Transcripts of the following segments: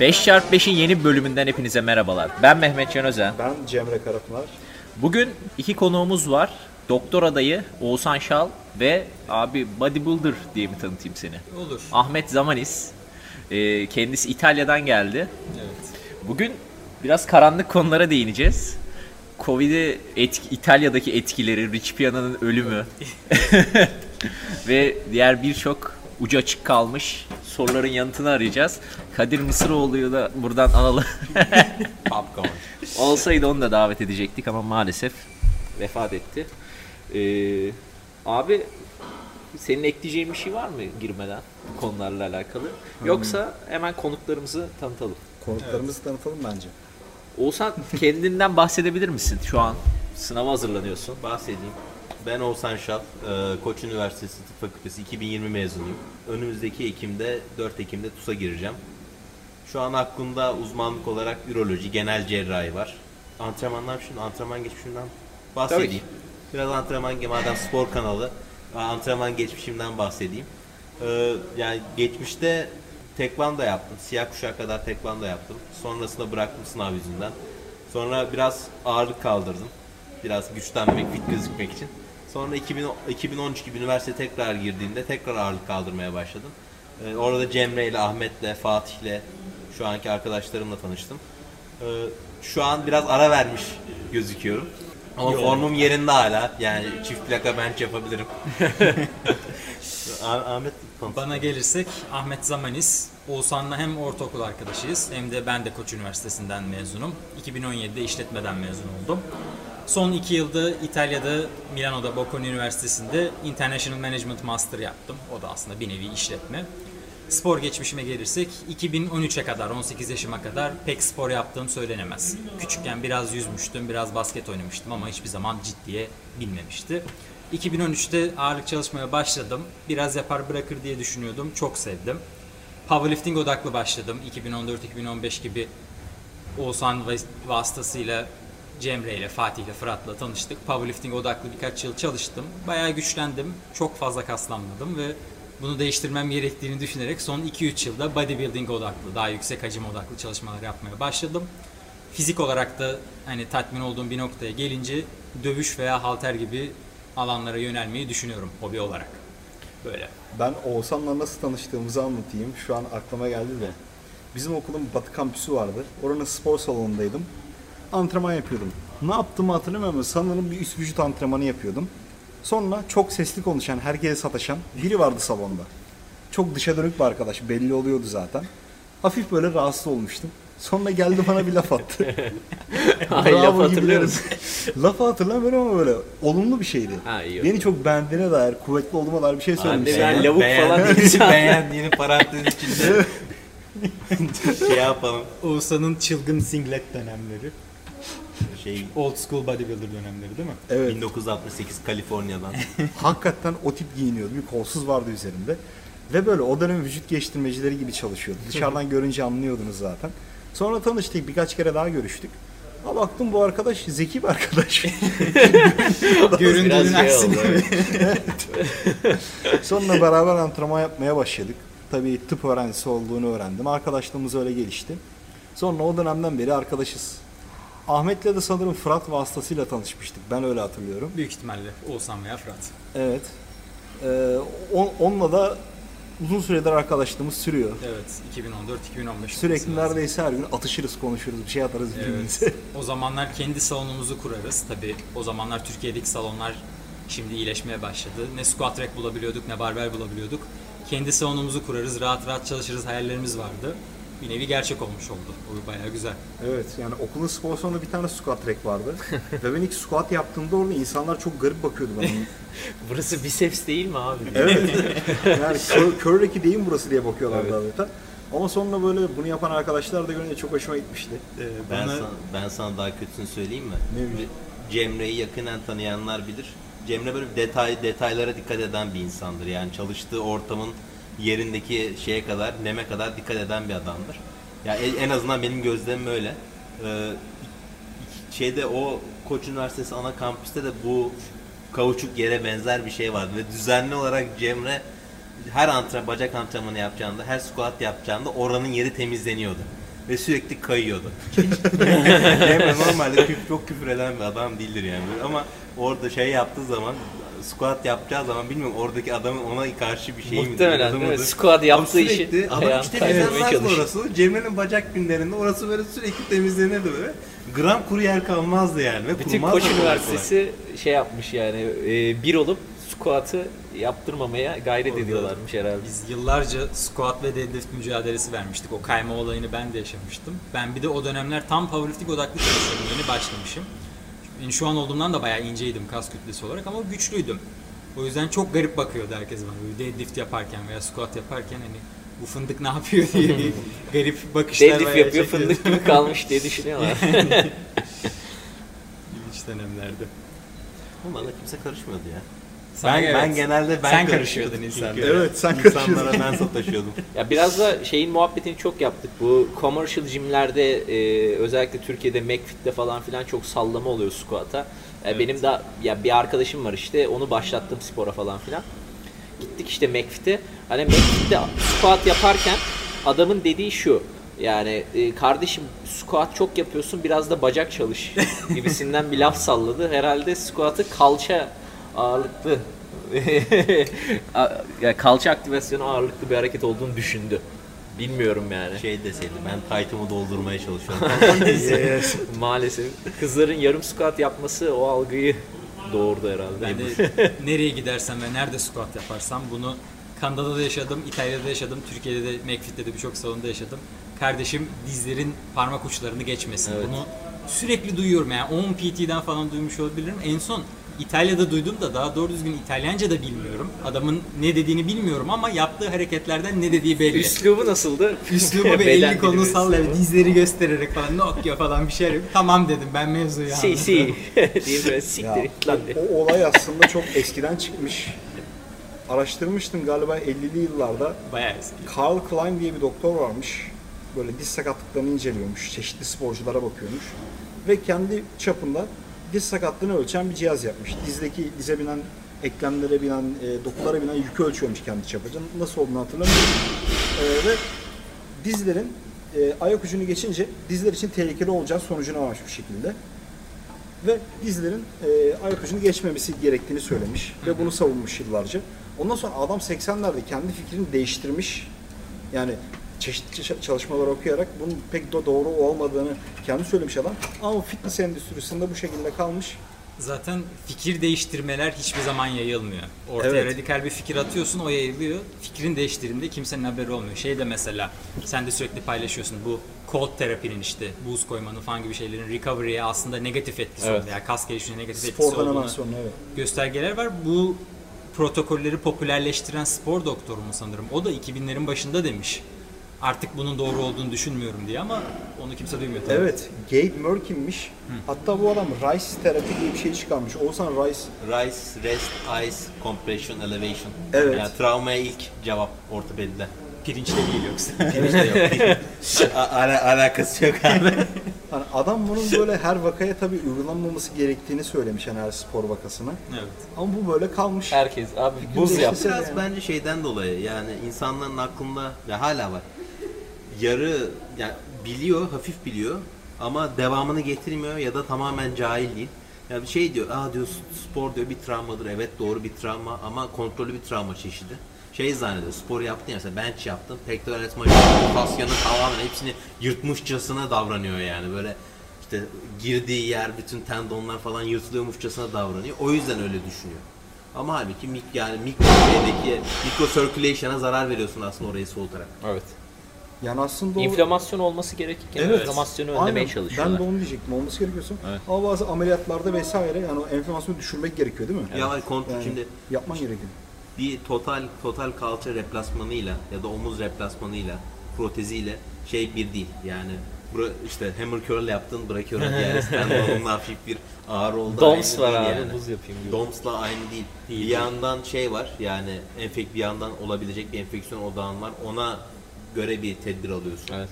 ...5x5'in yeni bölümünden hepinize merhabalar. Ben Mehmet Can Özen. Ben Cemre Karapınar. Bugün iki konuğumuz var. Doktor adayı Oğuzhan Şal ve abi bodybuilder diye mi tanıtayım seni? Olur. Ahmet Zamanis. Ee, kendisi İtalya'dan geldi. Evet. Bugün biraz karanlık konulara değineceğiz. Covid'i etki, İtalya'daki etkileri, Rich Piana'nın ölümü ve diğer birçok ucu açık kalmış soruların yanıtını arayacağız. Kadir Mısıroğlu'yu da buradan. Popcorn. Olsaydı onu da davet edecektik ama maalesef vefat etti. Ee, abi senin ekleyeceğin bir şey var mı girmeden bu konularla alakalı? Yoksa hemen konuklarımızı tanıtalım. Konuklarımızı tanıtalım bence. Oğuzhan kendinden bahsedebilir misin? Şu an sınava hazırlanıyorsun. Bahsedeyim. Ben Oğuzhan Şal, e, Koç Üniversitesi Tıp Fakültesi 2020 mezunuyum. Önümüzdeki Ekim'de, 4 Ekim'de TUS'a gireceğim. Şu an aklımda uzmanlık olarak üroloji, genel cerrahi var. Antrenmanlar şimdi antrenman geçmişimden bahsedeyim. Biraz antrenman, madem spor kanalı, antrenman geçmişimden bahsedeyim. E, yani geçmişte tekvando yaptım. Siyah kuşağa kadar tekvando yaptım. Sonrasında bıraktım sınav yüzünden. Sonra biraz ağırlık kaldırdım. Biraz güçlenmek, fit gözükmek için. Sonra 2000, 2013 gibi üniversite tekrar girdiğimde tekrar ağırlık kaldırmaya başladım. Ee, orada Cemre ile, Ahmet'le, Fatih'le, şu anki arkadaşlarımla tanıştım. Ee, şu an biraz ara vermiş gözüküyorum. Ama formum yerinde hala. Yani çift plaka bench yapabilirim. Ah- Ahmet. Bana gelirsek Ahmet Zamanis, Oğuzhan'la hem ortaokul arkadaşıyız hem de ben de Koç Üniversitesi'nden mezunum. 2017'de işletmeden mezun oldum. Son iki yılda İtalya'da Milano'da Bocconi Üniversitesi'nde International Management Master yaptım. O da aslında bir nevi işletme. Spor geçmişime gelirsek 2013'e kadar 18 yaşıma kadar pek spor yaptığım söylenemez. Küçükken biraz yüzmüştüm, biraz basket oynamıştım ama hiçbir zaman ciddiye binmemişti. 2013'te ağırlık çalışmaya başladım. Biraz yapar bırakır diye düşünüyordum. Çok sevdim. Powerlifting odaklı başladım. 2014-2015 gibi Oğuzhan vas- vasıtasıyla Cemre ile Fatih ile Fırat'la tanıştık. Powerlifting odaklı birkaç yıl çalıştım. Bayağı güçlendim. Çok fazla kaslanmadım ve bunu değiştirmem gerektiğini düşünerek son 2-3 yılda bodybuilding odaklı, daha yüksek hacim odaklı çalışmalar yapmaya başladım. Fizik olarak da hani tatmin olduğum bir noktaya gelince dövüş veya halter gibi alanlara yönelmeyi düşünüyorum hobi olarak. Böyle. Ben Oğuzhan'la nasıl tanıştığımızı anlatayım. Şu an aklıma geldi de. Bizim okulun Batı kampüsü vardı. Oranın spor salonundaydım. Antrenman yapıyordum. Ne yaptığımı hatırlamıyorum ama sanırım bir üst vücut antrenmanı yapıyordum. Sonra çok sesli konuşan, herkese sataşan biri vardı salonda. Çok dışa dönük bir arkadaş. Belli oluyordu zaten. Hafif böyle rahatsız olmuştum. Sonra geldi bana bir laf attı. Ay, laf gibi hatırlıyor dedim. Lafı hatırlamıyorum ama böyle olumlu bir şeydi. Ha, iyi Beni çok beğendiğine dair, kuvvetli olduğuma dair bir şey söylemiş. ben lavuk falan Beğen- değilim. Beğendiğini parantez içinde şey yapalım. Oğuzhan'ın çılgın singlet dönemleri. Şey Old school bodybuilder dönemleri değil mi? Evet. 1968 Kaliforniya'dan. Hakikaten o tip giyiniyordu. Bir kolsuz vardı üzerinde. Ve böyle o dönem vücut geliştirmecileri gibi çalışıyordu. Dışarıdan görünce anlıyordunuz zaten. Sonra tanıştık. Birkaç kere daha görüştük. Ama baktım bu arkadaş zeki bir arkadaş. Göründüğünün Biraz şey aksine. Sonra beraber antrenman yapmaya başladık. Tabii tıp öğrencisi olduğunu öğrendim. Arkadaşlığımız öyle gelişti. Sonra o dönemden beri arkadaşız. Ahmet'le de sanırım Fırat vasıtasıyla tanışmıştık. Ben öyle hatırlıyorum. Büyük ihtimalle Oğuzhan veya Fırat. Evet. Ee, on- onunla da uzun süredir arkadaşlığımız sürüyor. Evet 2014-2015. Sürekli neredeyse her gün atışırız, konuşuruz, bir şey atarız birbirimize. Evet. O zamanlar kendi salonumuzu kurarız. Tabi o zamanlar Türkiye'deki salonlar şimdi iyileşmeye başladı. Ne squat rack bulabiliyorduk ne barbell bulabiliyorduk. Kendi salonumuzu kurarız, rahat rahat çalışırız hayallerimiz vardı. Bir nevi gerçek olmuş oldu. O bayağı güzel. Evet yani okulun spor salonunda bir tane squat rack vardı. Ve ben ilk squat yaptığımda orada insanlar çok garip bakıyordu bana. Burası biceps değil mi abi? evet. Yani kör, kör rack'i değil mi burası diye bakıyorlardı adeta. Ama sonra böyle bunu yapan arkadaşlar da görünce çok hoşuma gitmişti. Ben, Bana- sana, ben sana daha kötüsünü söyleyeyim mi? Neymiş? Cemre'yi yakinen tanıyanlar bilir. Cemre böyle detay detaylara dikkat eden bir insandır. Yani çalıştığı ortamın yerindeki şeye kadar, neme kadar dikkat eden bir adamdır. Ya en en azından benim gözlemim öyle. Ee, şeyde o Koç Üniversitesi ana kampüste de bu kauçuk yere benzer bir şey vardı ve düzenli olarak Cemre her antrenman, bacak antrenmanı yapacağında, her squat yapacağında oranın yeri temizleniyordu. Ve sürekli kayıyordu. Cemre normalde küf, çok küfür eden bir adam değildir yani. Ama orada şey yaptığı zaman squat yapacağı zaman bilmiyorum oradaki adamın ona karşı bir şey mi? Muhtemelen değil mi? Squat yaptığı Ama işi sürekli adam işte temizlenmez orası. Cemre'nin bacak günlerinde orası böyle sürekli temizlenirdi böyle. Gram kuru yer kalmazdı yani. Ve Bütün Koç kolay kolay. Üniversitesi şey yapmış yani e, bir olup squat'ı yaptırmamaya gayret ediyorlarmış herhalde. Biz yıllarca squat ve deadlift mücadelesi vermiştik. O kayma olayını ben de yaşamıştım. Ben bir de o dönemler tam powerlifting odaklı çalışıyorum. Yeni başlamışım. Yani şu an olduğumdan da bayağı inceydim kas kütlesi olarak ama güçlüydüm. O yüzden çok garip bakıyordu herkes bana. Böyle deadlift yaparken veya squat yaparken hani bu fındık ne yapıyor diye bir garip bakışlar Deadlift bayağı yapıyor çekiyordu. fındık gibi kalmış diye düşünüyorlar. İlginç dönemlerdi. Ama bana kimse karışmıyordu ya. Sen- ben, evet. ben genelde ben Sen karışıyordum karışıyordun insanlara. Evet, sen İnsanlara ben sataşıyordum. Ya biraz da şeyin muhabbetini çok yaptık. Bu commercial gymlerde e, özellikle Türkiye'de McFit'te falan filan çok sallama oluyor squat'a. E, Benim de ya bir arkadaşım var işte onu başlattım spora falan filan. Gittik işte McFit'e. Hani McFit'te squat yaparken adamın dediği şu. Yani e, kardeşim squat çok yapıyorsun biraz da bacak çalış gibisinden bir laf salladı. Herhalde squat'ı kalça ağırlıklı A- ya kalça aktivasyonu ağırlıklı bir hareket olduğunu düşündü. Bilmiyorum yani. Şey deseydi ben taytımı doldurmaya çalışıyorum. Yes. Maalesef kızların yarım squat yapması o algıyı doğurdu herhalde. Ben de nereye gidersem ve nerede squat yaparsam bunu Kanada'da da yaşadım, İtalya'da da yaşadım, Türkiye'de de McFit'te de birçok salonda yaşadım. Kardeşim dizlerin parmak uçlarını geçmesin. Evet. Bunu sürekli duyuyorum yani 10 PT'den falan duymuş olabilirim. En son İtalya'da duydum da daha doğru düzgün İtalyanca da bilmiyorum. Adamın ne dediğini bilmiyorum ama yaptığı hareketlerden ne dediği belli. Üslubu nasıldı? Üslubu ve elini kolunu sallıyor, dizleri göstererek falan Nokia falan bir şeyler. yapıyor. Tamam dedim ben mevzuyu Si anladım. si diye böyle siktir lan o olay aslında çok eskiden çıkmış. Araştırmıştım galiba 50'li yıllarda. Bayağı eski. Carl Klein diye bir doktor varmış. Böyle diz sakatlıklarını inceliyormuş. Çeşitli sporculara bakıyormuş. Ve kendi çapında diz sakatlığını ölçen bir cihaz yapmış. Dizdeki dize binen eklemlere binen, e, dokulara binen yükü ölçüyormuş kendi çapıca. Nasıl olduğunu hatırlamıyorum. E, ve dizlerin e, ayak ucunu geçince dizler için tehlikeli olacağı sonucuna varmış bu şekilde. Ve dizlerin e, ayak ucunu geçmemesi gerektiğini söylemiş ve bunu savunmuş yıllarca. Ondan sonra adam 80'lerde kendi fikrini değiştirmiş. Yani çeşitli çalışmalar okuyarak bunun pek de doğru olmadığını kendi söylemiş adam. Ama fitness endüstrisinde bu şekilde kalmış. Zaten fikir değiştirmeler hiçbir zaman yayılmıyor. Ortaya Evet. radikal bir fikir atıyorsun, o yayılıyor. Fikrin değiştirdiğinde kimsenin haberi olmuyor. Şey de mesela, sen de sürekli paylaşıyorsun bu cold terapinin işte buz koymanın falan gibi şeylerin recovery'ye aslında negatif etkisi Evet. olduğu, yani kas gelişimine negatif etkisi Spordan hemen olduğunu sonra evet. göstergeler var. Bu protokolleri popülerleştiren spor doktoru mu sanırım? O da 2000'lerin başında demiş. Artık bunun doğru olduğunu düşünmüyorum diye ama onu kimse duymuyor tabii. Evet, Gabe Merkin'miş. Hatta bu adam Rice terapi diye bir şey çıkarmış. Oğuzhan Rice Rise, rest, ice, compression, elevation. Evet. Yani travmaya ilk cevap ortopedide. Pirinçle değil yoksa. Pirinç de yok. A- ala- alakası yok abi. Hani adam bunun böyle her vakaya tabii uygulanmaması gerektiğini söylemiş yani her spor vakasına. evet. Ama bu böyle kalmış. Herkes abi buz yap. Biraz yani. bence şeyden dolayı yani insanların aklında ya hala var. Yarı yani biliyor, hafif biliyor ama devamını getirmiyor ya da tamamen cahil değil. Yani şey diyor, aa diyor spor diyor bir travmadır. Evet doğru bir travma ama kontrollü bir travma çeşidi. Şey zannediyor, spor yaptın ya mesela bench yaptın, pektoral etme fasyanın tamamen hepsini yırtmışçasına davranıyor yani böyle işte girdiği yer bütün tendonlar falan yırtılıyormuşçasına davranıyor. O yüzden öyle düşünüyor. Ama halbuki mik yani mikro şeydeki mikro circulation'a zarar veriyorsun aslında orayı soğutarak. Evet. Yani aslında o... İnflamasyon olması gerekirken Evet. inflamasyonu Aynen. önlemeye Ben çalışıyorlar. de onu diyecektim. Olması gerekiyorsa. Evet. Ama bazı ameliyatlarda vesaire yani o enflamasyonu düşürmek gerekiyor değil mi? Ya var kontrol Yani şimdi yapman gerekiyor. bir total total kalça replasmanıyla ya da omuz replasmanıyla proteziyle şey bir değil. Yani bura, işte hammer curl yaptın brachioradial diğer tendonunda hafif bir ağrı oldu. Doms var abi yani. buz yapayım gibi. Doms'la aynı değil. Değil, bir değil. yandan şey var yani enfek bir yandan olabilecek bir enfeksiyon odağın var. Ona göre bir tedbir alıyorsun. Evet.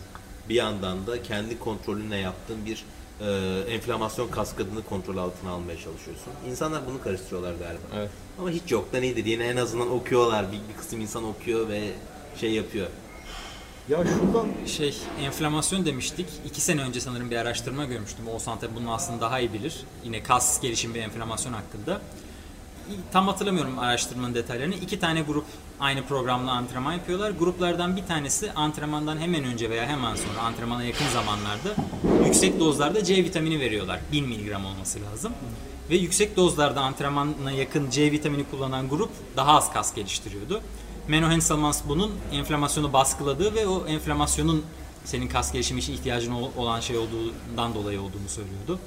Bir yandan da kendi kontrolünle yaptığın bir e, enflamasyon kaskadını kontrol altına almaya çalışıyorsun. İnsanlar bunu karıştırıyorlar galiba. Evet. Ama hiç yoktan iyidir. Yine en azından okuyorlar. Bir, bir kısım insan okuyor ve şey yapıyor. Ya şuradan Şey, enflamasyon demiştik. İki sene önce sanırım bir araştırma görmüştüm. Oğuzhan tabi bunu aslında daha iyi bilir. Yine kas gelişimi ve enflamasyon hakkında. Tam hatırlamıyorum araştırmanın detaylarını. İki tane grup aynı programla antrenman yapıyorlar. Gruplardan bir tanesi antrenmandan hemen önce veya hemen sonra antrenmana yakın zamanlarda yüksek dozlarda C vitamini veriyorlar. 1000 mg olması lazım. Ve yüksek dozlarda antrenmana yakın C vitamini kullanan grup daha az kas geliştiriyordu. Menno Henselmans bunun enflamasyonu baskıladığı ve o enflamasyonun senin kas gelişimi için ihtiyacın ol- olan şey olduğundan dolayı olduğunu söylüyordu.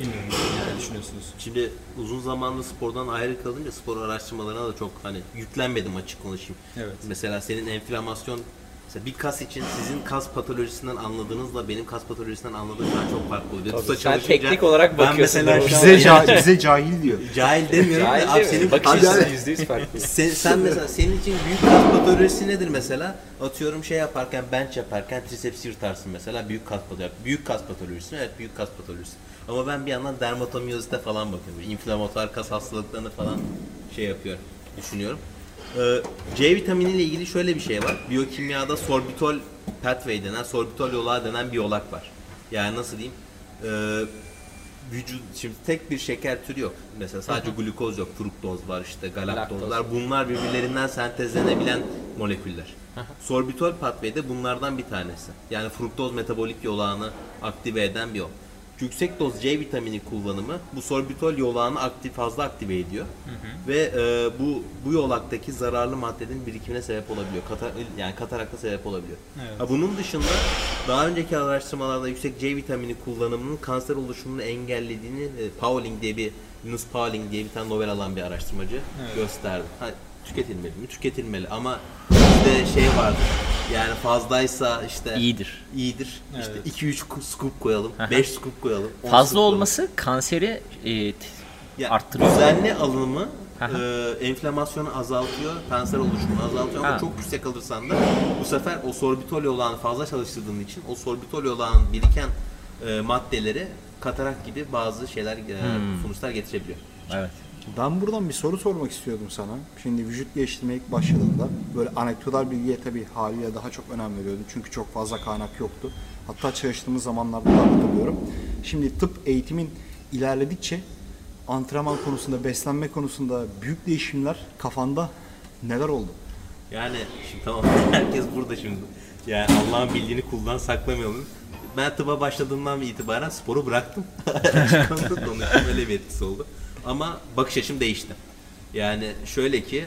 Bilmiyorum ne düşünüyorsunuz? Şimdi uzun zamandır spordan ayrı kalınca spor araştırmalarına da çok hani yüklenmedim açık konuşayım. Evet. Mesela senin enflamasyon mesela bir kas için sizin kas patolojisinden anladığınızla benim kas patolojisinden anladığım ben çok farklı oluyor. Tuta sen teknik olarak ben bakıyorsun mesela şu an- bize, ca- bize cahil diyor. cahil demiyorum da abi senin Bakış açısı yüzde yüz farklı. sen, sen mesela senin için büyük kas patolojisi nedir mesela? Atıyorum şey yaparken bench yaparken triceps yırtarsın mesela büyük kas patolojisi. Büyük kas patolojisi mi? Evet büyük kas patolojisi. Ama ben bir yandan dermatomiyozite falan bakıyorum. İnflamatuar kas hastalıklarını falan şey yapıyorum. Düşünüyorum. Ee, C vitamini ile ilgili şöyle bir şey var. Biyokimyada sorbitol pathway denen, sorbitol yolağı denen bir yolak var. Yani nasıl diyeyim? Ee, vücut şimdi tek bir şeker türü yok. Mesela sadece glukoz yok, fruktoz var işte, galaktozlar. Bunlar birbirlerinden sentezlenebilen moleküller. Sorbitol pathway de bunlardan bir tanesi. Yani fruktoz metabolik yolağını aktive eden bir yol. Yüksek doz C vitamini kullanımı bu sorbitol yolağını aktif fazla aktive ediyor. Ve e, bu bu yolaktaki zararlı maddenin birikimine sebep olabiliyor. Katar, yani katarakta sebep olabiliyor. Evet. Ha, bunun dışında daha önceki araştırmalarda yüksek C vitamini kullanımının kanser oluşumunu engellediğini e, Pauling diye bir Linus Pauling diye bir tane Nobel alan bir araştırmacı Evet. gösterdi. Ha, tüketilmeli mi? Tüketilmeli ama işte şey vardı. Yani fazlaysa işte İyidir. iyidir. Evet. İşte 2-3 scoop koyalım, 5 scoop koyalım. 10 Fazla scoop koyalım. olması kanseri e, t- Ya, arttırıyor. Düzenli alımı e, enflamasyonu azaltıyor, kanser oluşumunu azaltıyor ama Ha. çok yüksek alırsan da bu sefer o sorbitol yolağını fazla çalıştırdığın için o sorbitol yolağının biriken e, maddeleri katarak gibi bazı şeyler e, Hmm. sonuçlar getirebiliyor. Evet. Ben buradan bir soru sormak istiyordum sana. Şimdi vücut geliştirmeye ilk başladığında böyle anekdotal bilgiye tabii haliyle daha çok önem veriyordum. Çünkü çok fazla kaynak yoktu. Hatta çalıştığımız zamanlarda da hatırlıyorum. Şimdi tıp eğitimin ilerledikçe antrenman konusunda, beslenme konusunda büyük değişimler kafanda neler oldu? Yani şimdi tamam herkes burada şimdi. Yani Allah'ın bildiğini kuldan saklamayalım. Ben tıba başladığımdan itibaren sporu bıraktım. Açık konuda konuşayım, öyle bir etkisi oldu. Ama bakış açım değişti. Yani şöyle ki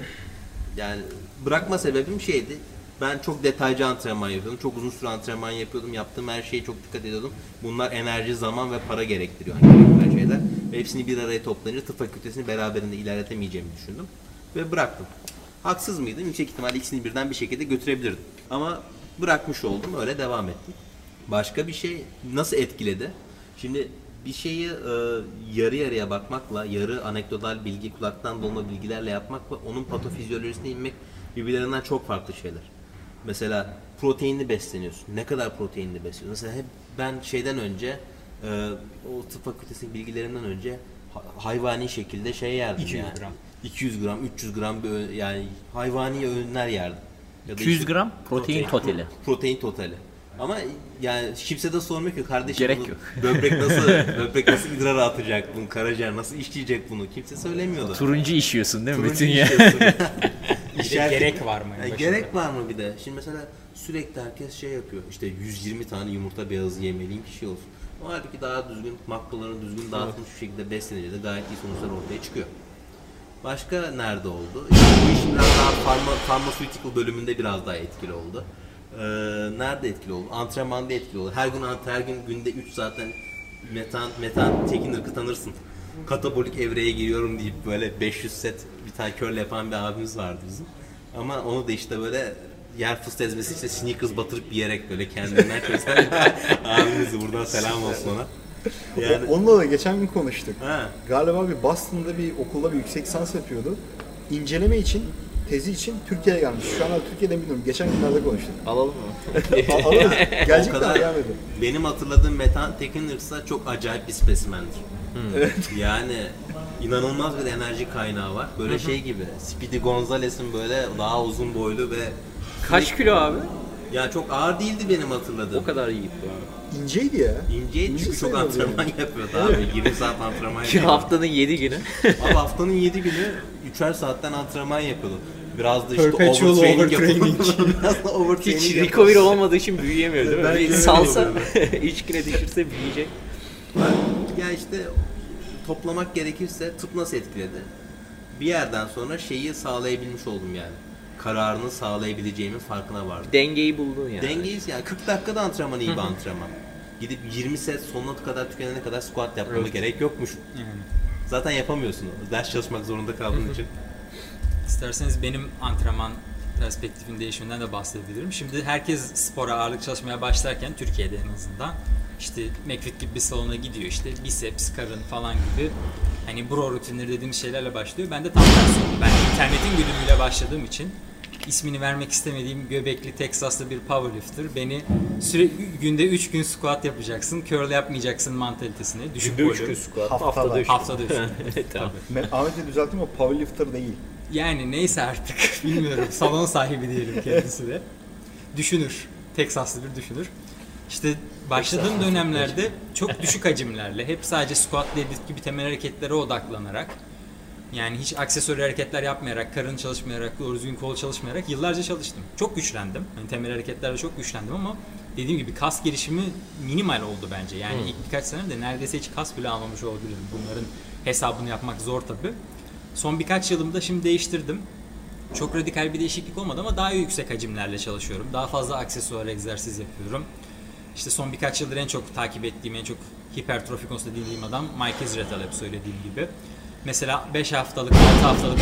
yani bırakma sebebim şeydi. Ben çok detaycı antrenman yapıyordum. Çok uzun süre antrenman yapıyordum. Yaptığım her şeye çok dikkat ediyordum. Bunlar enerji, zaman ve para gerektiriyor. Hani gerektiren şeyler. Ve hepsini bir araya toplayınca tıp fakültesini beraberinde ilerletemeyeceğimi düşündüm. Ve bıraktım. Haksız mıydım? Yüksek ihtimal ikisini birden bir şekilde götürebilirdim. Ama bırakmış oldum. Öyle devam ettim. Başka bir şey nasıl etkiledi? Şimdi bir şeyi e, yarı yarıya bakmakla, yarı anekdotal bilgi, kulaktan dolma bilgilerle yapmakla onun patofizyolojisine inmek birbirlerinden çok farklı şeyler. Mesela proteinli besleniyorsun. Ne kadar proteinli besliyorsun? Mesela hep ben şeyden önce e, o tıp fakültesi bilgilerinden önce ha- hayvani şekilde şey yerdim 200 yani. gram. 200 gram, 300 gram bir yani hayvani öğünler yerdim. Ya da 200 işte gram protein totali. Protein totali. Ama yani kimse de sormuyor ki kardeşim Gerek bunu yok. böbrek nasıl böbrek nasıl idrar atacak bunu, karaciğer nasıl işleyecek bunu kimse söylemiyordu. Turuncu işiyorsun değil mi? Turuncu Bütün ya. işiyorsun. Bir de İşaret- gerek var mı? Yani gerek var mı bir de? Şimdi mesela sürekli herkes şey yapıyor. İşte 120 tane yumurta beyazı yemeliyim ki şey olsun. Ama halbuki daha düzgün, makralarını düzgün dağıtılmış bir şekilde beslenince de gayet iyi sonuçlar ortaya çıkıyor. Başka nerede oldu? İşte bu iş biraz daha farma, pharmaceutical bölümünde biraz daha etkili oldu. Ee, nerede etkili oldu? Antrenmanda etkili oldu. Her gün her gün günde 3 zaten metan metan tekin ırkı tanırsın. Katabolik evreye giriyorum deyip böyle 500 set bir tane curl yapan bir abimiz vardı bizim. Ama onu da işte böyle yer fıstığı ezmesi işte sneakers batırıp yiyerek böyle kendinden çözen abimiz buradan selam olsun ona. Yani Onunla da geçen gün konuştuk. ha, Galiba bir Boston'da bir okulda bir yüksek lisans yapıyordu. İnceleme için tezi için Türkiye'ye gelmiş. Şu an Türkiye'de bilmiyorum. Geçen günlerde konuştuk. Alalım mı? Al- alırız. Gelecek de kadar- gelmedi. Benim hatırladığım Metan Tekinirsa çok acayip bir spesimendir. Yani inanılmaz bir enerji kaynağı var. Böyle şey gibi. Speedy Gonzalez'in böyle daha uzun boylu ve Kaç kilo abi? ya çok ağır değildi benim hatırladığım. O kadar iyi abi. İnceydi ya. İnceydi İnce çünkü çok antrenman yani. yapıyordu abi. 20 saat antrenman Ki yapıyordu. haftanın 7 günü. Abi haftanın 7 günü 3'er saatten antrenman yapıyordu. Biraz da işte Perpetual overtraining overtraining. Biraz da overtraining Hiç recovery olmadığı için büyüyemiyor değil mi? Belki salsa 3 güne düşürse büyüyecek. Ya işte toplamak gerekirse tıp nasıl etkiledi? Bir yerden sonra şeyi sağlayabilmiş oldum yani. Kararını sağlayabileceğimin farkına vardım. Dengeyi buldun yani. Dengeyiz yani 40 dakikada antrenman iyi bir antrenman. Gidip 20 set sonuna kadar tükenene kadar squat yapmama gerek yokmuş. Yani. Zaten yapamıyorsun. Ders çalışmak zorunda kaldığın için. İsterseniz benim antrenman perspektifin değişiminden de bahsedebilirim. Şimdi herkes spora ağırlık çalışmaya başlarken Türkiye'de en azından işte McFit gibi bir salona gidiyor işte biceps, karın falan gibi hani bro rutinleri dediğimiz şeylerle başlıyor. Ben de tam tersi oldu. Ben internetin güdümüyle başladığım için ismini vermek istemediğim göbekli Teksaslı bir powerlifter beni sürekli günde 3 gün squat yapacaksın, curl yapmayacaksın mantalitesine. Düşük Günde 3 volüm. gün squat. Haftada. Haftada 3 Haftada üç gün. tamam. Me- Ahmet'i düzelttim o powerlifter değil. Yani neyse artık bilmiyorum. Salon sahibi diyelim kendisi de. Düşünür. Teksaslı bir düşünür. İşte başladığım dönemlerde çok düşük hacimlerle hep sadece squat deadlift gibi temel hareketlere odaklanarak yani hiç aksesuar hareketler yapmayarak, karın çalışmayarak, doğru düzgün kol çalışmayarak yıllarca çalıştım. Çok güçlendim. Hani temel hareketlerle çok güçlendim ama dediğim gibi kas gelişimi minimal oldu bence. Yani ilk birkaç senemde neredeyse hiç kas bile almamış olabilirim. Bunların hesabını yapmak zor tabii. Son birkaç yılımda şimdi değiştirdim. Çok radikal bir değişiklik olmadı ama daha yüksek hacimlerle çalışıyorum. Daha fazla aksesuar egzersiz yapıyorum. İşte son birkaç yıldır en çok takip ettiğim, en çok hipertrofi konusunda dinlediğim adam Mike Israel hep söylediğim gibi. Mesela 5 haftalık, 6 haftalık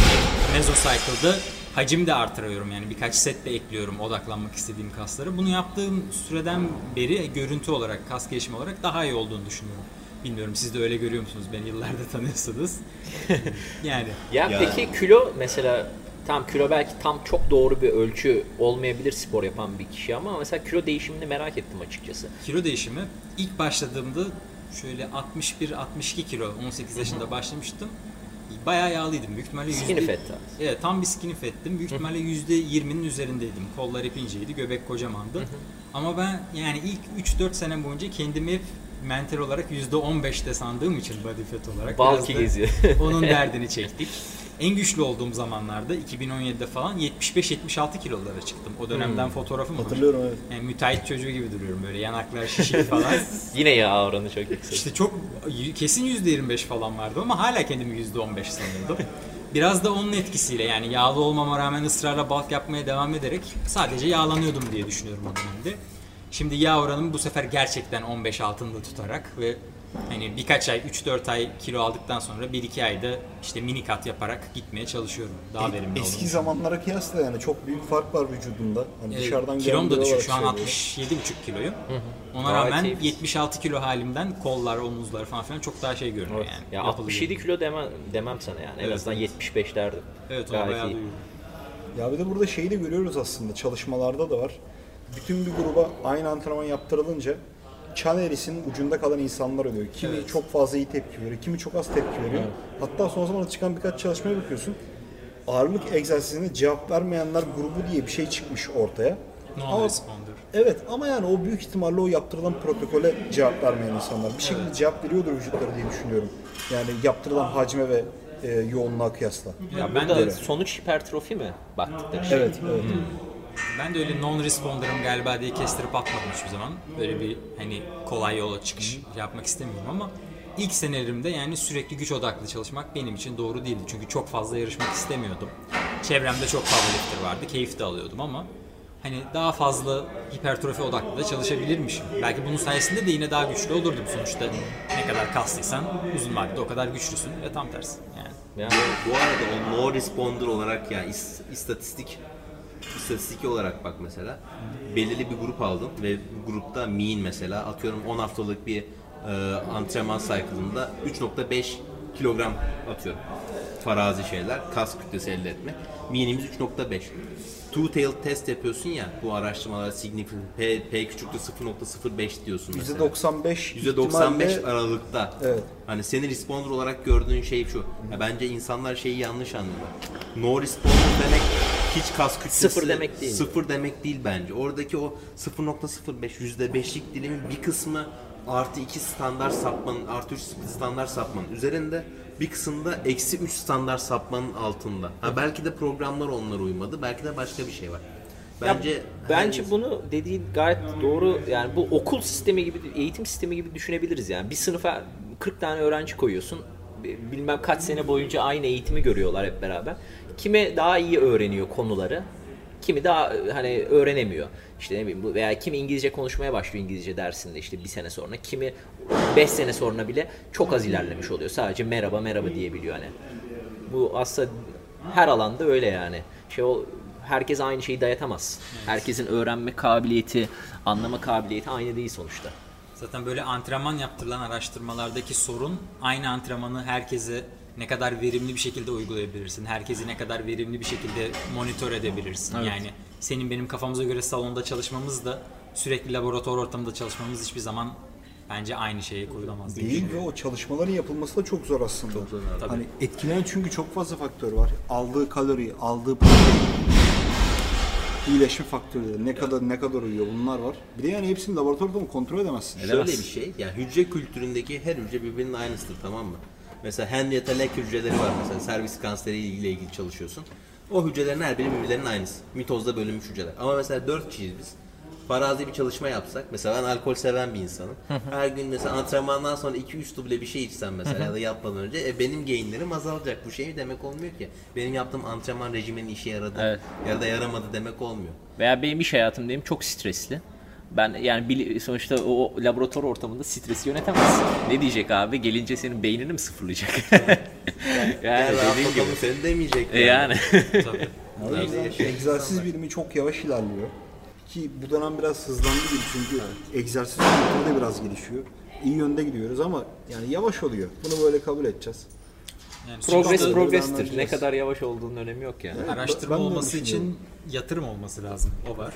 mesocycle'da hacim de artırıyorum yani birkaç set de ekliyorum odaklanmak istediğim kaslara. Bunu yaptığım süreden beri görüntü olarak, kas gelişimi olarak daha iyi olduğunu düşünüyorum. Bilmiyorum siz de öyle görüyor musunuz? Beni yıllardır tanıyorsunuz. yani Ya, Ya- peki kilo mesela tam kilo belki tam çok doğru bir ölçü olmayabilir spor yapan bir kişi ama mesela kilo değişimini merak ettim açıkçası. Kilo değişimi ilk başladığımda şöyle 61-62 kilo 18 yaşında başlamıştım. Bayağı yağlıydım. Büyük ihtimalle Skinny yüzde- fat. Evet tam bir skinny fat'tim. Büyük ihtimalle %20'nin üzerindeydim. Kollar hep inceydi, göbek kocamandı. Ama ben yani ilk 3-4 sene boyunca kendimi hep mental olarak %15'te sandığım için body fat olarak. Balki geziyor. Onun derdini çektik. En güçlü olduğum zamanlarda 2017'de falan 75-76 kilolara çıktım. O dönemden fotoğrafım var. Hatırlıyorum evet. Yani müteahhit çocuğu gibi duruyorum böyle yanaklar şişik falan. Yine yağ oranı çok yüksek. işte çok kesin %25 falan vardı ama hala kendimi %15 sanıyordum. Biraz da onun etkisiyle yani yağlı olmama rağmen ısrarla bulk yapmaya devam ederek sadece yağlanıyordum diye düşünüyorum o dönemde. Şimdi yağ oranımı bu sefer gerçekten 15 altında tutarak ve hani birkaç ay 3-4 ay kilo aldıktan sonra 1-2 ayda işte mini kat yaparak gitmeye çalışıyorum. Daha verimli E, Eski olduğunu zamanlara kıyasla yani çok büyük fark var vücudunda. Hani dışarıdan kilom da düşük. Şu an olarak söylüyorum. 67,5 kiloyum. Ona Gayet rağmen iyi. 76 kilo halimden kollar, omuzlar falan filan çok daha şey görünüyor Evet. yani. Ya Yapılı 67 görünüyor. kilo demem, demem sana yani. En Evet, azından evet. 75 derdim. Evet onu Gayet bayağı iyi. duyuyorum. Ya bir de burada şeyi de görüyoruz aslında çalışmalarda da var. Bütün bir gruba aynı antrenman yaptırılınca çan eğrisinin ucunda kalan insanlar oluyor. Kimi Evet. çok fazla iyi tepki veriyor, kimi çok az tepki veriyor. Hatta son zamanlarda çıkan birkaç çalışmaya bakıyorsun. Ağırlık egzersizine cevap vermeyenler grubu diye bir şey çıkmış ortaya. Ama- Non-responder. Evet ama yani o büyük ihtimalle o yaptırılan protokole cevap vermeyen insanlar. Bir şekilde cevap veriyordur vücutları diye düşünüyorum. Yani yaptırılan hacme ve e, yoğunluğa kıyasla. Ya ben de- sonuç hipertrofi mi baktıkları şey? Evet, evet. Ben de öyle non-responder'ım galiba diye kestirip atmadım hiçbir zaman. Böyle bir hani kolay yola çıkış yapmak istemiyorum ama ilk senelerimde yani sürekli güç odaklı çalışmak benim için doğru değildi. Çünkü çok fazla yarışmak istemiyordum. Çevremde çok fazla lifter vardı. Keyif de alıyordum ama hani daha fazla hipertrofi odaklı da çalışabilirmişim. Belki bunun sayesinde de yine daha güçlü olurdum sonuçta. Ne kadar kaslıysan uzun vadede o kadar güçlüsün ve tam tersi yani. Yani Bu arada o no responder olarak yani is- istatistik istatistik olarak bak mesela belirli bir grup aldın ve bu grupta mean mesela atıyorum 10 haftalık bir e, antrenman cycle'ında 3.5 kilogram atıyorum. Farazi şeyler. Kas kütlesi elde etmek. Minimiz 3.5. Two tail test yapıyorsun ya bu araştırmalar significant P, P küçüktür 0.05 diyorsun mesela. %95 %95 ihtimalle aralıkta. Evet. Hani seni responder olarak gördüğün şey şu. Ya bence insanlar şeyi yanlış anlıyorlar. No responder demek hiç kas kütlesi Sıfır demek değil. Sıfır demek değil bence. Oradaki o 0.05 %5'lik dilimin bir kısmı artı 2 standart sapmanın artı 3 standart sapmanın üzerinde bir kısımda eksi 3 standart sapmanın altında. Ha belki de programlar onlara uymadı. Belki de başka bir şey var. Bence Ya, bence bunu dediğin gayet doğru. Yani bu okul sistemi gibi, eğitim sistemi gibi düşünebiliriz yani. Bir sınıfa 40 tane öğrenci koyuyorsun. Bilmem kaç sene boyunca aynı eğitimi görüyorlar hep beraber. Kimi daha iyi öğreniyor konuları. Kimi daha hani öğrenemiyor. İşte ne bileyim bu veya kimi İngilizce konuşmaya başlıyor İngilizce dersinde işte bir sene sonra. Kimi 5 sene sonra bile çok az ilerlemiş oluyor. Sadece merhaba merhaba diyebiliyor hani. Bu aslında her alanda öyle yani. Şey o herkes aynı şeyi dayatamaz. Herkesin öğrenme kabiliyeti, anlama kabiliyeti aynı değil sonuçta. Zaten böyle antrenman yaptırılan araştırmalardaki sorun aynı antrenmanı herkese ne kadar verimli bir şekilde uygulayabilirsin. Herkesi ne kadar verimli bir şekilde monitör edebilirsin. Yani senin benim kafamıza göre salonda çalışmamız da sürekli laboratuvar ortamında çalışmamız hiçbir zaman bence aynı şeye koyulamaz diye Değil ve o çalışmaların yapılması da çok zor aslında. Çok zor Tabii. Hani etkileyen çünkü çok fazla faktör var. Aldığı kalori, aldığı protein, iyileşme faktörleri, ne kadar ne kadar uyuyor bunlar var. Bir de yani hepsini laboratuvarda mı kontrol edemezsin. Şöyle bir şey, yani hücre kültüründeki her hücre birbirinin aynısıdır tamam mı? Mesela Henrietta Lacks hücreleri var mesela servis kanseri ile ilgili çalışıyorsun. O hücrelerin her biri birbirlerinin aynısı. Mitozda bölünmüş hücreler. Ama mesela dört kişiyiz biz. Farazi bir çalışma yapsak, mesela ben alkol seven bir insanım. Her gün mesela antrenmandan sonra 2-3 duble bir şey içsem mesela ya da yapmadan önce e, benim gainlerim azalacak. Bu şey demek olmuyor ki. Benim yaptığım antrenman rejimenin işe yaradı Evet. ya da yaramadı demek olmuyor. Veya benim iş hayatım diyeyim çok stresli. Ben yani sonuçta o laboratuvar ortamında stresi yönetemezsin. Ne diyecek abi? Gelince senin beynini mi sıfırlayacak? yani Gel dediğin gibi. seni demeyecek. E yani. Tabii. O yüzden egzersiz bilimi çok yavaş ilerliyor. Ki bu dönem biraz hızlandı gibi çünkü egzersiz kültürü de biraz gelişiyor. İyi yönde gidiyoruz ama yani yavaş oluyor. Bunu böyle kabul edeceğiz. Yani Progress progress'tir. Ne kadar yavaş olduğunun önemi yok yani. Evet, araştırma olması için yatırım olması lazım. O var.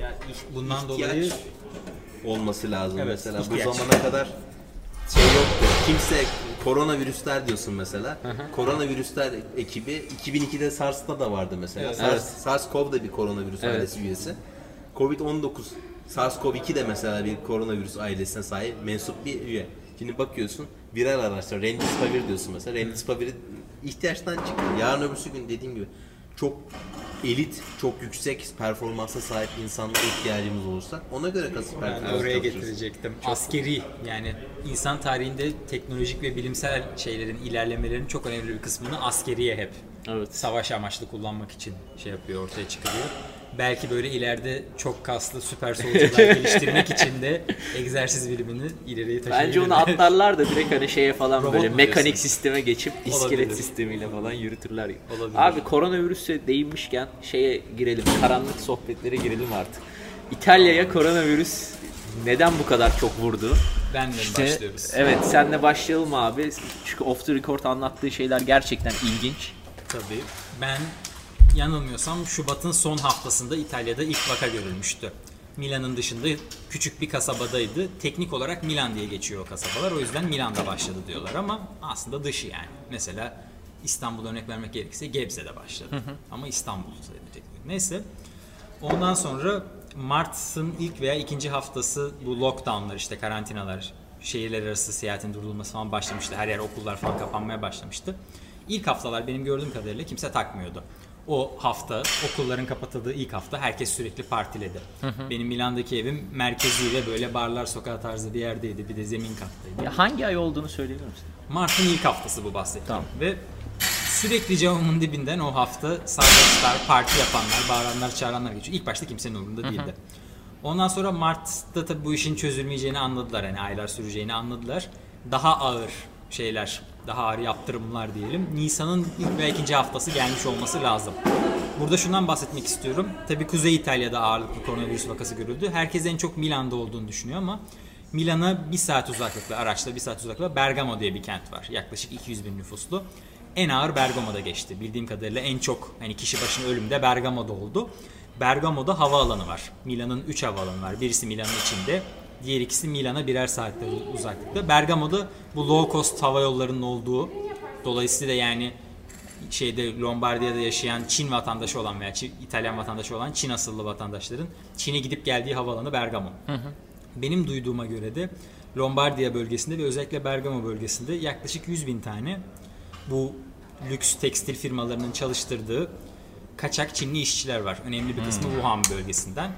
Yani Bundan dolayı olması lazım Evet, mesela. ihtiyaç. Bu zamana kadar şey yoktu. Kimse koronavirüsler diyorsun mesela. Koronavirüsler ekibi 2002'de SARS'ta da vardı mesela. SARS, SARS-CoV da bir koronavirüs Evet. ailesi üyesi. Covid-19 SARS-CoV-2 de mesela bir koronavirüs ailesine sahip mensup bir üye. Şimdi bakıyorsun viral araçlar Remdesivir diyorsun mesela. Remdesivir'i ihtiyaçtan çıktı. Yarın öbürsü gün dediğim gibi çok elit, çok yüksek performansa sahip insanlara ihtiyacımız olursa ona göre kasıp performans oraya getirecektim. Askeri yani insan tarihinde teknolojik ve bilimsel şeylerin ilerlemelerin çok önemli bir kısmını askeriye hep Evet. savaş amaçlı kullanmak için şey yapıyor ortaya çıkarıyor. Belki böyle ileride çok kaslı süper solcular geliştirmek için de egzersiz bilimini ileriye taşıyabilirler. Bence onu atlarlar da direkt hani şeye falan Robot böyle mekanik diyorsun? sisteme geçip iskelet Olabilir. sistemiyle falan yürütürler. Olabilir. Abi koronavirüse değinmişken şeye girelim. Karanlık sohbetlere girelim artık. İtalya'ya koronavirüs neden bu kadar çok vurdu? Ben de İşte, başlıyoruz. evet senle başlayalım abi. Çünkü off the record anlattığı şeyler gerçekten ilginç. Tabii. Ben yanılmıyorsam Şubat'ın son haftasında İtalya'da ilk vaka görülmüştü. Milan'ın dışında küçük bir kasabadaydı. Teknik olarak Milan diye geçiyor o kasabalar. O yüzden Milan'da başladı diyorlar ama aslında dışı yani. Mesela İstanbul örnek vermek gerekirse Gebze'de başladı. Ama İstanbul sayılacak. Neyse. Ondan sonra Mart'ın ilk veya ikinci haftası bu lockdownlar işte karantinalar, şehirler arası seyahatin durdurulması falan başlamıştı. Her yer okullar falan kapanmaya başlamıştı. İlk haftalar benim gördüğüm kadarıyla kimse takmıyordu. O hafta okulların kapatıldığı ilk hafta herkes sürekli partiledi. Benim Milan'daki evim merkeziyle böyle barlar sokağı tarzı bir yerdeydi. Bir de zemin kattaydı. Ya hangi ay olduğunu söyleyebilir misin? Mart'ın ilk haftası bu bahsettiğim. Tamam. Ve sürekli camımın dibinden o hafta sarhoşlar, parti yapanlar, bağıranlar, çağıranlar geçiyor. İlk başta kimsenin umurunda değildi. Ondan sonra Mart'ta tabii bu işin çözülmeyeceğini anladılar. Yani aylar süreceğini anladılar. Daha ağır şeyler, daha ağır yaptırımlar diyelim. Nisan'ın ilk ve ikinci haftası gelmiş olması lazım. Burada şundan bahsetmek istiyorum. Tabii Kuzey İtalya'da ağırlıklı koronavirüs vakası görüldü. Herkes en çok Milan'da olduğunu düşünüyor ama Milan'a bir saat uzaklıkta, araçla bir saat uzaklıkta Bergamo diye bir kent var. Yaklaşık 200 bin nüfuslu. En ağır Bergamo'da geçti. Bildiğim kadarıyla en çok hani kişi başına ölüm de Bergamo'da oldu. Bergamo'da havaalanı var. Milan'ın 3 havaalanı var. Birisi Milan'ın içinde, diğer ikisi Milan'a birer saatte uzaklıkta. Bergamo'da bu low cost hava yollarının olduğu, dolayısıyla yani şeyde Lombardiya'da yaşayan Çin vatandaşı olan veya Çin- İtalyan vatandaşı olan Çin asıllı vatandaşların Çin'e gidip geldiği havaalanı Bergamo. Benim duyduğuma göre de Lombardiya bölgesinde ve özellikle Bergamo bölgesinde yaklaşık 100 bin tane bu lüks tekstil firmalarının çalıştırdığı kaçak Çinli işçiler var. Önemli bir kısmı Wuhan bölgesinden.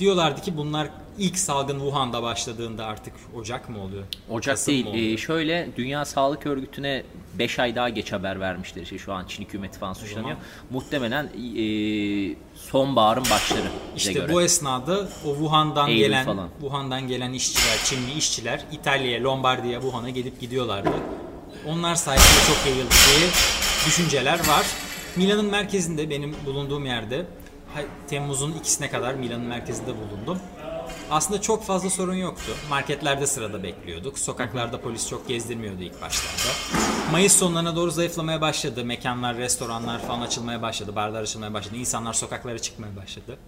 Diyorlardı ki bunlar ilk salgın Wuhan'da başladığında artık Ocak mı oluyor? Ocak Kasım değil. oluyor? Ee, şöyle Dünya Sağlık Örgütü'ne 5 ay daha geç haber vermişler. İşte şu an Çin hükümeti falan suçlanıyor. Muhtemelen e, sonbaharın başları İşte göre. bu esnada o Wuhan'dan Eylül gelen falan. Wuhan'dan gelen işçiler, Çinli işçiler İtalya'ya, Lombardiya'ya, Wuhan'a gelip gidiyorlardı. Onlar sayesinde çok yayıldı diye düşünceler var. Milan'ın merkezinde benim bulunduğum yerde Temmuz'un ikisine kadar Milan'ın merkezinde bulundum. Aslında çok fazla sorun yoktu. Marketlerde sırada bekliyorduk. Sokaklarda polis çok gezdirmiyordu ilk başlarda. Mayıs sonlarına doğru zayıflamaya başladı. Mekanlar, restoranlar falan açılmaya başladı. Barlar açılmaya başladı. İnsanlar sokaklara çıkmaya başladı.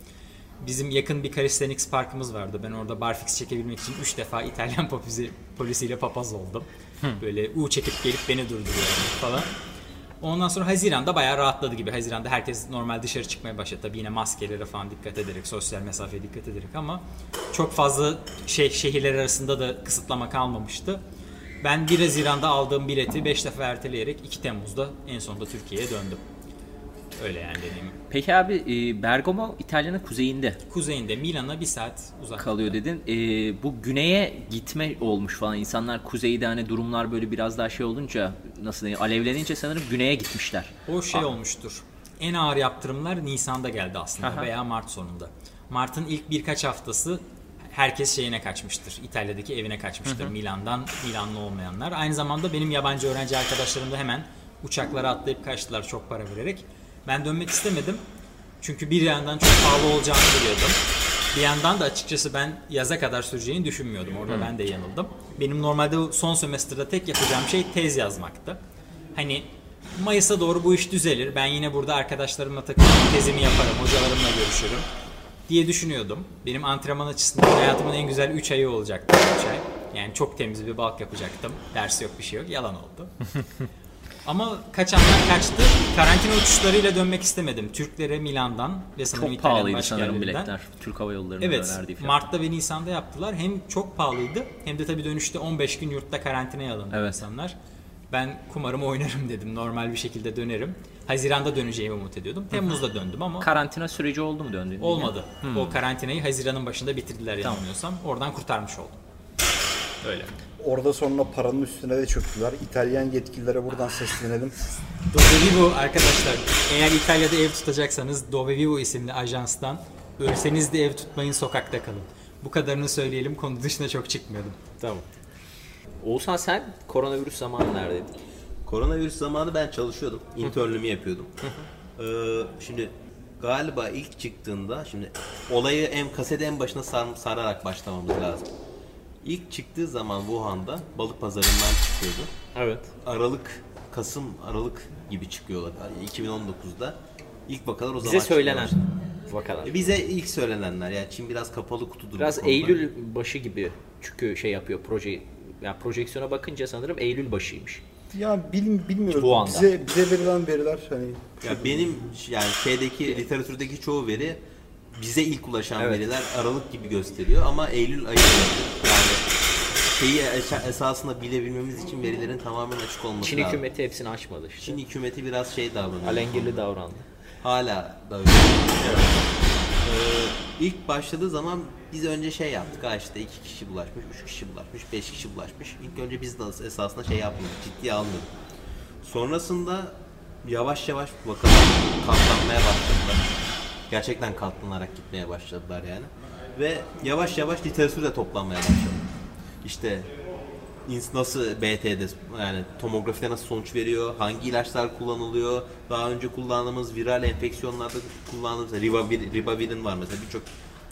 Bizim yakın bir calisthenics parkımız vardı. Ben orada barfix çekebilmek için 3 defa İtalyan polisi, polisiyle papaz oldum. Böyle U çekip gelip beni durduruyor falan. Ondan sonra Haziran'da bayağı rahatladı gibi. Haziran'da herkes normal dışarı çıkmaya başladı. Tabii yine maskelere falan dikkat ederek, sosyal mesafeye dikkat ederek ama çok fazla şey şehirler arasında da kısıtlama kalmamıştı. Ben 1 Haziran'da aldığım bileti 5 defa erteleyerek 2 Temmuz'da en sonunda Türkiye'ye döndüm. Öyle yani deneyimim. Peki abi e, Bergamo İtalya'nın kuzeyinde Kuzeyinde Milan'a bir saat uzak. kalıyor dedin. E, bu güneye gitme olmuş falan. İnsanlar kuzeyde hani durumlar böyle biraz daha şey olunca nasıl diyeyim alevlenince sanırım güneye gitmişler. O şey olmuştur. En ağır yaptırımlar Nisan'da geldi aslında Aha. veya Mart sonunda. Mart'ın ilk birkaç haftası herkes şeyine kaçmıştır. İtalya'daki evine kaçmıştır. Milan'dan Milanlı olmayanlar. Aynı zamanda benim yabancı öğrenci arkadaşlarım da hemen uçaklara atlayıp kaçtılar çok para vererek. Ben dönmek istemedim. Çünkü bir yandan çok pahalı olacağını biliyordum. Bir yandan da açıkçası ben yaza kadar süreceğini düşünmüyordum. Orada ben de yanıldım. Benim normalde son semestrde tek yapacağım şey tez yazmaktı. Hani Mayıs'a doğru bu iş düzelir. Ben yine burada arkadaşlarımla takılır, tezimi yaparım, hocalarımla görüşürüm diye düşünüyordum. Benim antrenman açısından hayatımın en güzel 3 ayı olacaktı 3 ay. Yani çok temiz bir balk yapacaktım. Ders yok bir şey yok. Yalan oldu. Ama kaçanlar kaçtı. Karantina uçuşlarıyla dönmek istemedim. Türklere Milan'dan ve sanırım Çok İtalyan pahalıydı sanırım biletler. Türk Hava Yolları'nın Evet. verdiği fiyat. Mart'ta ve Nisan'da yaptılar. Hem çok pahalıydı hem de tabii dönüşte 15 gün yurtta karantinaya alındı Evet. insanlar. Ben kumarımı oynarım dedim. Normal bir şekilde dönerim. Haziran'da döneceğimi umut ediyordum. Temmuz'da döndüm ama Karantina süreci oldu mu döndüğünde? olmadı. O karantinayı Haziran'ın başında bitirdiler yanılmıyorsam. Oradan kurtarmış oldum. Öyle. Orada sonra paranın üstüne de çöktüler. İtalyan yetkililere buradan seslenelim. Dove Vivo arkadaşlar eğer İtalya'da ev tutacaksanız Dove Vivo isimli ajanstan ölseniz de ev tutmayın sokakta kalın. Bu kadarını söyleyelim konu dışına çok çıkmıyordum. Tamam. Oğuzhan sen koronavirüs zamanı neredeydin? Koronavirüs zamanı ben çalışıyordum. İnternlüğümü yapıyordum. Ee, şimdi galiba ilk çıktığında şimdi olayı en kasete en başına sar- sararak başlamamız lazım. İlk çıktığı zaman Wuhan'da balık pazarından çıkıyordu. Evet. Aralık, Kasım, Aralık gibi çıkıyorlar. Yani 2019'da ilk vakalar o zaman Bize söylenen çıkmaya başladı. vakalar. E, Bize ilk söylenenler yani Çin biraz kapalı kutudur. bu Biraz konuda. Eylül başı gibi çünkü şey yapıyor proje yani projeksiyona bakınca sanırım Eylül başıymış. Ya bil, bilmiyorum. Bu anda. Bize, bize verilen veriler hani Ya benim yani şeydeki literatürdeki çoğu veri bize ilk ulaşan Evet. veriler Aralık gibi gösteriyor ama Eylül ayı yani şeyi es- esasında bilebilmemiz için verilerin tamamen açık olması Çin lazım. hükümeti hepsini açmadı işte. Çin hükümeti biraz şey davranıyor. Alengirli davrandı. Hala da öyle. Ee, ilk başladığı zaman biz önce şey yaptık ha işte iki kişi bulaşmış, üç kişi bulaşmış, beş kişi bulaşmış. İlk önce biz de esasında şey yapmıyorduk, ciddiye almıyorduk. Sonrasında yavaş yavaş vakalar katlanmaya başladılar. Gerçekten katlanarak gitmeye başladılar yani. Ve yavaş yavaş literatür de toplanmaya başladı. İşte nasıl BT'de yani tomografide nasıl sonuç veriyor, hangi ilaçlar kullanılıyor, daha önce kullandığımız viral enfeksiyonlarda kullandığımız ribavir, ribavirin var mesela birçok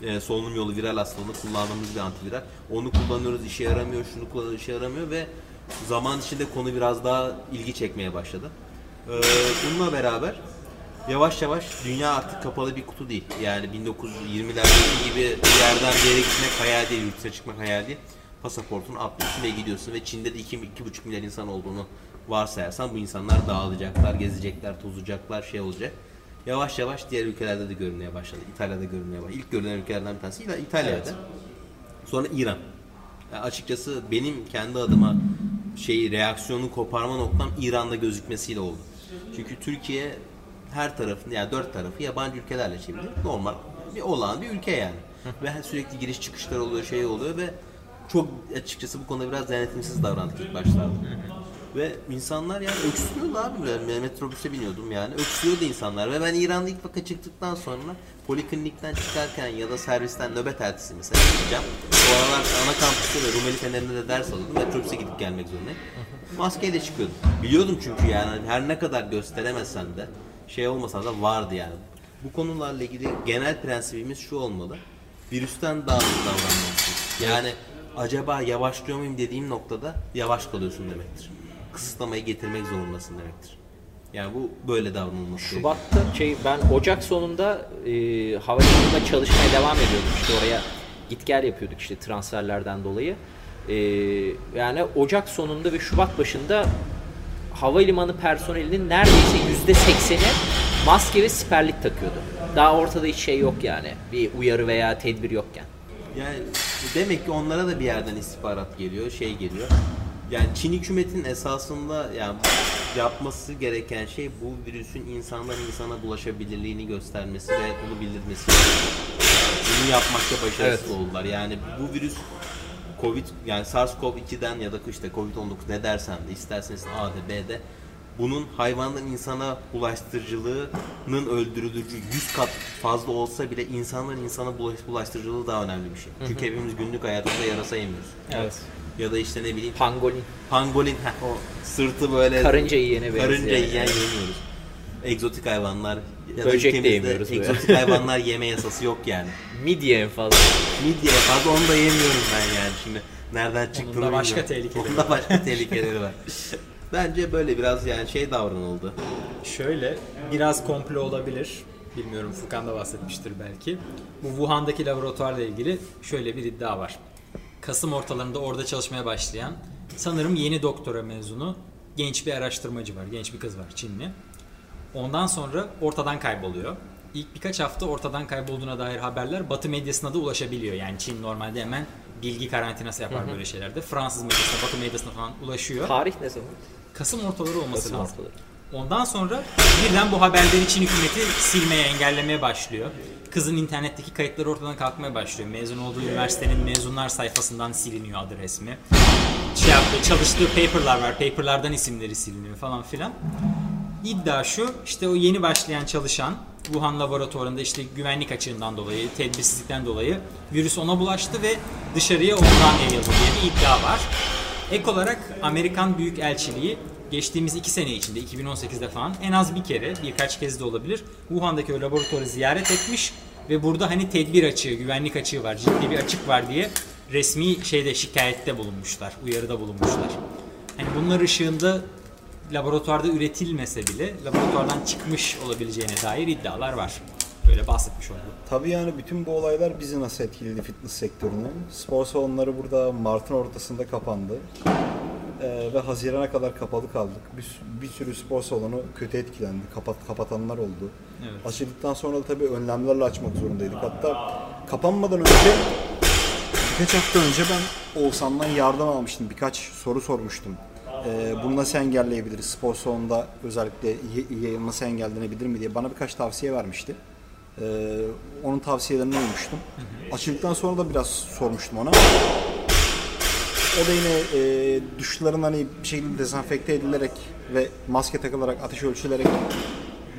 e, solunum yolu viral hastalığında kullandığımız bir antiviral. Onu kullanıyoruz işe yaramıyor, şunu kullanıyoruz işe yaramıyor ve zaman içinde konu biraz daha ilgi çekmeye başladı. E, bununla beraber yavaş yavaş dünya artık kapalı bir kutu değil. Yani 1920'lerdeki gibi bir yerden bir yere gitmek hayal değil, dışına çıkmak hayal değil. Pasaportunu atlıyorsun ve gidiyorsun ve Çin'de de 2-2,5 milyar insan olduğunu varsayarsan bu insanlar dağılacaklar, gezecekler, tozacaklar, şey olacak. Yavaş yavaş diğer ülkelerde de görünmeye başladı. İtalya'da görünmeye başladı. İlk görülen ülkelerden bir tanesi İtalya'da. Sonra İran. Ya açıkçası benim kendi adıma şeyi reaksiyonu koparma noktam İran'da gözükmesiyle oldu. Çünkü Türkiye her tarafını yani dört tarafı yabancı ülkelerle çevrili. Normal bir olağan bir ülke yani. ve sürekli giriş çıkışlar oluyor, şey oluyor ve çok açıkçası bu konuda biraz denetimsiz davrandık ilk başlarda. Ve insanlar yani öksürüyordu abi. Ben metrobüse biniyordum yani. Öksürüyordu insanlar. Ve ben İran'da ilk vaka çıktıktan sonra poliklinikten çıkarken ya da servisten nöbet ertesi mesela gideceğim. O aralar ana kampüste ve Rumeli Fener'inde de ders alıyordum. Metrobüse gidip gelmek zorundayım. Maskeyle çıkıyordum. Biliyordum çünkü yani her ne kadar gösteremesen de şey olmasa da vardı yani. Bu konularla ilgili genel prensibimiz şu olmalı. Virüsten daha hızlı davranmalısın. Yani acaba yavaşlıyor muyum dediğim noktada yavaş kalıyorsun demektir. Kısıtlamayı getirmek zorundasın demektir. Yani bu böyle davranılması. Şubat'ta şey ben Ocak sonunda e, havalimanında çalışmaya devam ediyordum işte oraya git gel yapıyorduk işte transferlerden dolayı. E, yani Ocak sonunda ve Şubat başında havalimanı personelinin neredeyse yüzde sekseni maske ve siperlik takıyordu. Daha ortada hiç şey yok yani. Bir uyarı veya tedbir yokken. Yani demek ki onlara da bir yerden istihbarat geliyor, şey geliyor. Yani Çin hükümetinin esasında yani yapması gereken şey bu virüsün insandan insana bulaşabilirliğini göstermesi ve bunu bildirmesi. Bunu yapmakta başarısız oldular. Yani bu virüs Covid yani SARS-CoV-2'den ya da işte Covid-19 ne dersen de isterseniz A'de B'de bunun hayvandan insana bulaştırıcılığının öldürülücü 100 kat fazla olsa bile insandan insana bulaş- bulaştırıcılığı daha önemli bir şey. Çünkü hepimiz günlük hayatımızda yarasa yemiyoruz. Evet. Ya da işte ne bileyim Pangolin. pangolin heh, o sırtı böyle Karınca yiyene benziyor. karınca yani. yiyen yemiyoruz. Egzotik hayvanlar ya da Böcek de ülkemizde yemiyoruz böyle. Egzotik hayvanlar yeme yasası yok yani. Midye en fazla. Midye fazla onu da yemiyorum ben yani şimdi. Nereden çıktığını da başka bilmiyorum. tehlikeleri Onun da başka tehlikeleri var. Bence böyle biraz yani şey davranıldı. Şöyle biraz komplo olabilir. Bilmiyorum Furkan da bahsetmiştir belki. Bu Wuhan'daki laboratuvarla ilgili şöyle bir iddia var. Kasım ortalarında orada çalışmaya başlayan sanırım yeni doktora mezunu genç bir araştırmacı var. Genç bir kız var Çinli. Ondan sonra ortadan kayboluyor. İlk birkaç hafta ortadan kaybolduğuna dair haberler Batı medyasına da ulaşabiliyor. Yani Çin normalde hemen bilgi karantinası yapar böyle şeylerde. Fransız medyasına, Batı medyasına falan ulaşıyor. Tarih ne zaman? Kasım ortaları olması Kasım lazım. ortaları. Ondan sonra birden bu haberleri Çin hükümeti silmeye, engellemeye başlıyor. Kızın internetteki kayıtları ortadan kalkmaya başlıyor. Mezun olduğu üniversitenin mezunlar sayfasından siliniyor adı resmi. Şey yaptı, çalıştığı paperlar var. Paperlardan isimleri siliniyor falan filan. İddia şu, işte o yeni başlayan çalışan Wuhan laboratuvarında işte güvenlik açığından dolayı, tedbirsizlikten dolayı virüs ona bulaştı ve dışarıya ondan yayıldı diye bir iddia var. Ek olarak Amerikan Büyükelçiliği geçtiğimiz iki sene içinde 2018'de falan en az bir kere birkaç kez de olabilir Wuhan'daki o laboratuvarı ziyaret etmiş ve burada hani tedbir açığı, güvenlik açığı var, ciddi bir açık var diye resmi şeyde şikayette bulunmuşlar, uyarıda bulunmuşlar. Hani bunlar ışığında laboratuvarda üretilmese bile laboratuvardan çıkmış olabileceğine dair iddialar var. Böyle bahsetmiş oldum. Tabii yani bütün bu olaylar bizi nasıl etkiledi fitness sektörünü. Spor salonları burada Mart'ın ortasında kapandı. Ee, ve Haziran'a kadar kapalı kaldık. Bir, bir sürü spor salonu kötü etkilendi. Kapat, kapatanlar oldu. Evet. Açıldıktan sonra da tabii önlemlerle açmak zorundaydık. Hatta kapanmadan önce birkaç hafta önce ben Oğuzhan'dan yardım almıştım. Birkaç soru sormuştum. Ee, bunu nasıl engelleyebiliriz? Spor salonunda özellikle yayılması engellenebilir mi diye bana birkaç tavsiye vermişti. Ee, onun tavsiyelerini uymuştum. Açıldıktan sonra da biraz sormuştum ona. O da yine e, duşların hani bir şekilde dezenfekte edilerek ve maske takılarak, ateş ölçülerek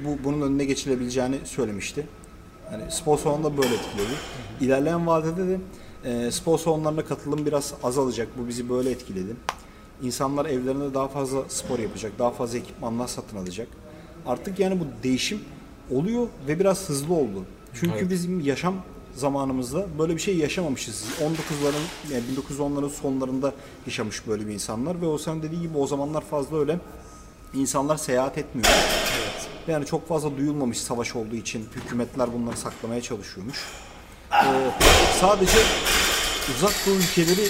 bu bunun önüne geçilebileceğini söylemişti. Yani spor salonunda böyle etkiledi. İlerleyen vadede de e, spor salonlarına katılım biraz azalacak. Bu bizi böyle etkiledi. İnsanlar evlerinde daha fazla spor yapacak, daha fazla ekipmanlar satın alacak. Artık yani bu değişim oluyor ve biraz hızlı oldu. Çünkü bizim yaşam zamanımızda böyle bir şey yaşamamışız. 19'ların yani 1910'ların sonlarında yaşamış böyle bir insanlar ve o sen dediği gibi o zamanlar fazla öyle insanlar seyahat etmiyor. Yani çok fazla duyulmamış savaş olduğu için hükümetler bunları saklamaya çalışıyormuş. Ee, sadece uzak doğu ülkeleri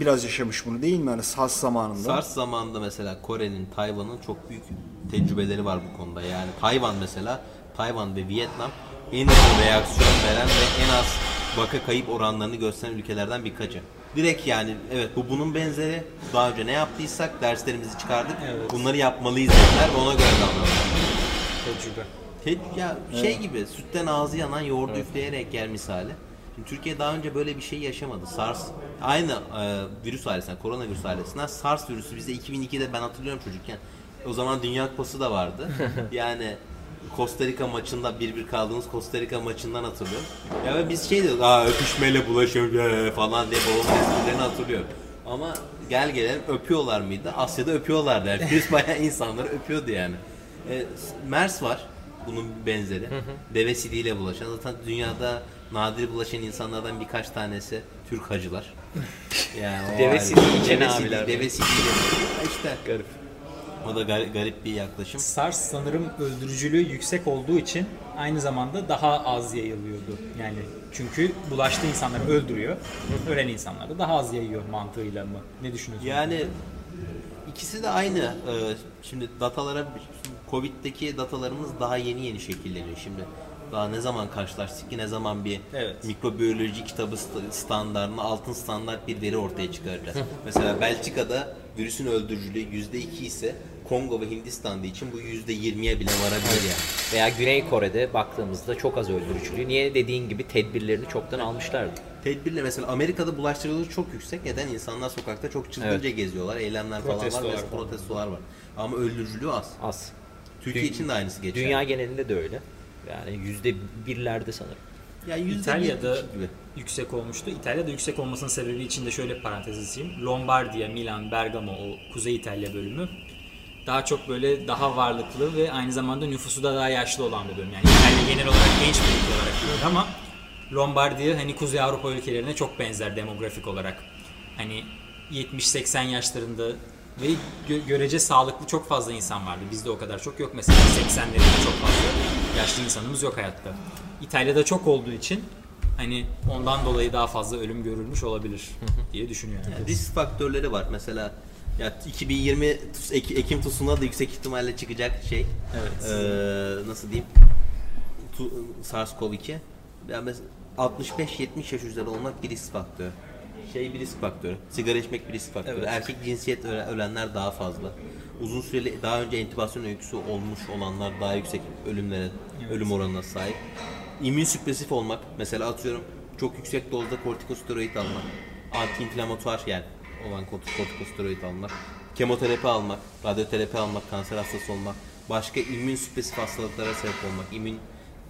biraz yaşamış bunu değil mi? Yani SARS zamanında. SARS zamanında mesela Kore'nin, Tayvan'ın çok büyük tecrübeleri var bu konuda. Yani Tayvan mesela, Tayvan ve Vietnam en hızlı reaksiyon veren ve en az vaka kayıp oranlarını gösteren ülkelerden birkaçı. Direkt yani evet bu bunun benzeri. Daha önce ne yaptıysak derslerimizi çıkardık. Evet. Bunları yapmalıyız dediler ve ona göre davrandılar. Tecrübe. Te- ya şey gibi sütten ağzı yanan yoğurdu üfleyerek yer misali. Şimdi Türkiye daha önce böyle bir şey yaşamadı. SARS aynı e, virüs ailesinden, koronavirüs ailesinden SARS virüsü bize 2002'de ben hatırlıyorum çocukken. O zaman Dünya Kupası da vardı. yani Costa Rica maçında bir bir kaldığımız Costa Rica maçından hatırlıyorum. Ya ve biz şey diyorduk, aa öpüşmeyle bulaşıyor ya," falan diye babamın esprilerini hatırlıyorum. Ama gel gelelim öpüyorlar mıydı? Asya'da öpüyorlardı. Herkes bayağı insanları öpüyordu yani. E, MERS var. Bunun benzeri. Deve sidiğiyle bulaşan. Zaten dünyada nadir bulaşan insanlardan birkaç tanesi Türk hacılar. Yani o Deve ayrı. sidiği Deve içen sidiği, abiler. Deve sidiğiyle bulaşan. İşte Garip. o da gar- garip bir yaklaşım. SARS sanırım öldürücülüğü yüksek olduğu için aynı zamanda daha az yayılıyordu. Yani çünkü bulaştığı insanları öldürüyor. Ölen insanları da daha az yayıyor mantığıyla mı? Ne düşünüyorsun? Yani ikisi de aynı. Ee, Şimdi datalara Covid'deki datalarımız daha yeni yeni şekilleniyor. Şimdi daha ne zaman karşılaştık ki ne zaman bir Evet. mikrobiyoloji kitabı st- standartına altın standart bir veri ortaya çıkaracağız. Mesela Belçika'da virüsün öldürücülüğü %2 ise Kongo ve Hindistan'da için bu %20'ye bile varabilir yani. Veya Güney Kore'de baktığımızda çok az öldürücülüğü. Niye dediğin gibi tedbirlerini çoktan almışlardı. Tedbirle mesela Amerika'da bulaştırıcılığı çok yüksek. Neden? İnsanlar sokakta çok çılgınca geziyorlar. Eylemler falan var. Protestolar Mesela protestolar var. Ama öldürücülüğü az. Az. Türkiye Dü- için de aynısı geçerli. Dünya genelinde de öyle. Yani yüzde birlerde sanırım. yani yüzde İtalya'da gibi. yüksek olmuştu. İtalya'da yüksek olmasının sebebi için de şöyle bir parantez açayım. Lombardiya, Milan, Bergamo o Kuzey İtalya bölümü daha çok böyle daha varlıklı ve aynı zamanda nüfusu da daha yaşlı olan bir bölüm. Yani İtalya genel olarak genç bir ülke olarak görülür ama Lombardiya hani Kuzey Avrupa ülkelerine çok benzer demografik olarak. Hani 70-80 yaşlarında ve gö- görece sağlıklı çok fazla insan vardı. Bizde o kadar çok yok mesela 80'lerinde çok fazla yaşlı insanımız yok hayatta. İtalya'da çok olduğu için hani ondan dolayı daha fazla ölüm görülmüş olabilir diye düşünüyorum. Yani risk faktörleri var. Mesela ya 2020 Tus- Ek- Ekim TUS'una da yüksek ihtimalle çıkacak şey. Evet. Ee, nasıl diyeyim? Tu- SARS-CoV-2. Yani mesela 65-70 yaş üzeri olmak bir risk faktörü. Şey bir risk faktörü. Sigara içmek bir risk faktörü. Evet. Erkek cinsiyet öle- ölenler daha fazla. Uzun süreli daha önce entübasyon öyküsü olmuş olanlar daha yüksek ölümlere, ölüm oranına sahip. İmmün süpresif olmak. Mesela atıyorum çok yüksek dozda kortikosteroid almak. Antiinflamatuar yani olan kort- kortikosteroid almak. Kemoterapi almak, radyoterapi almak, kanser hastası olmak. Başka immün süpresif hastalıklara sebep olmak. İmmün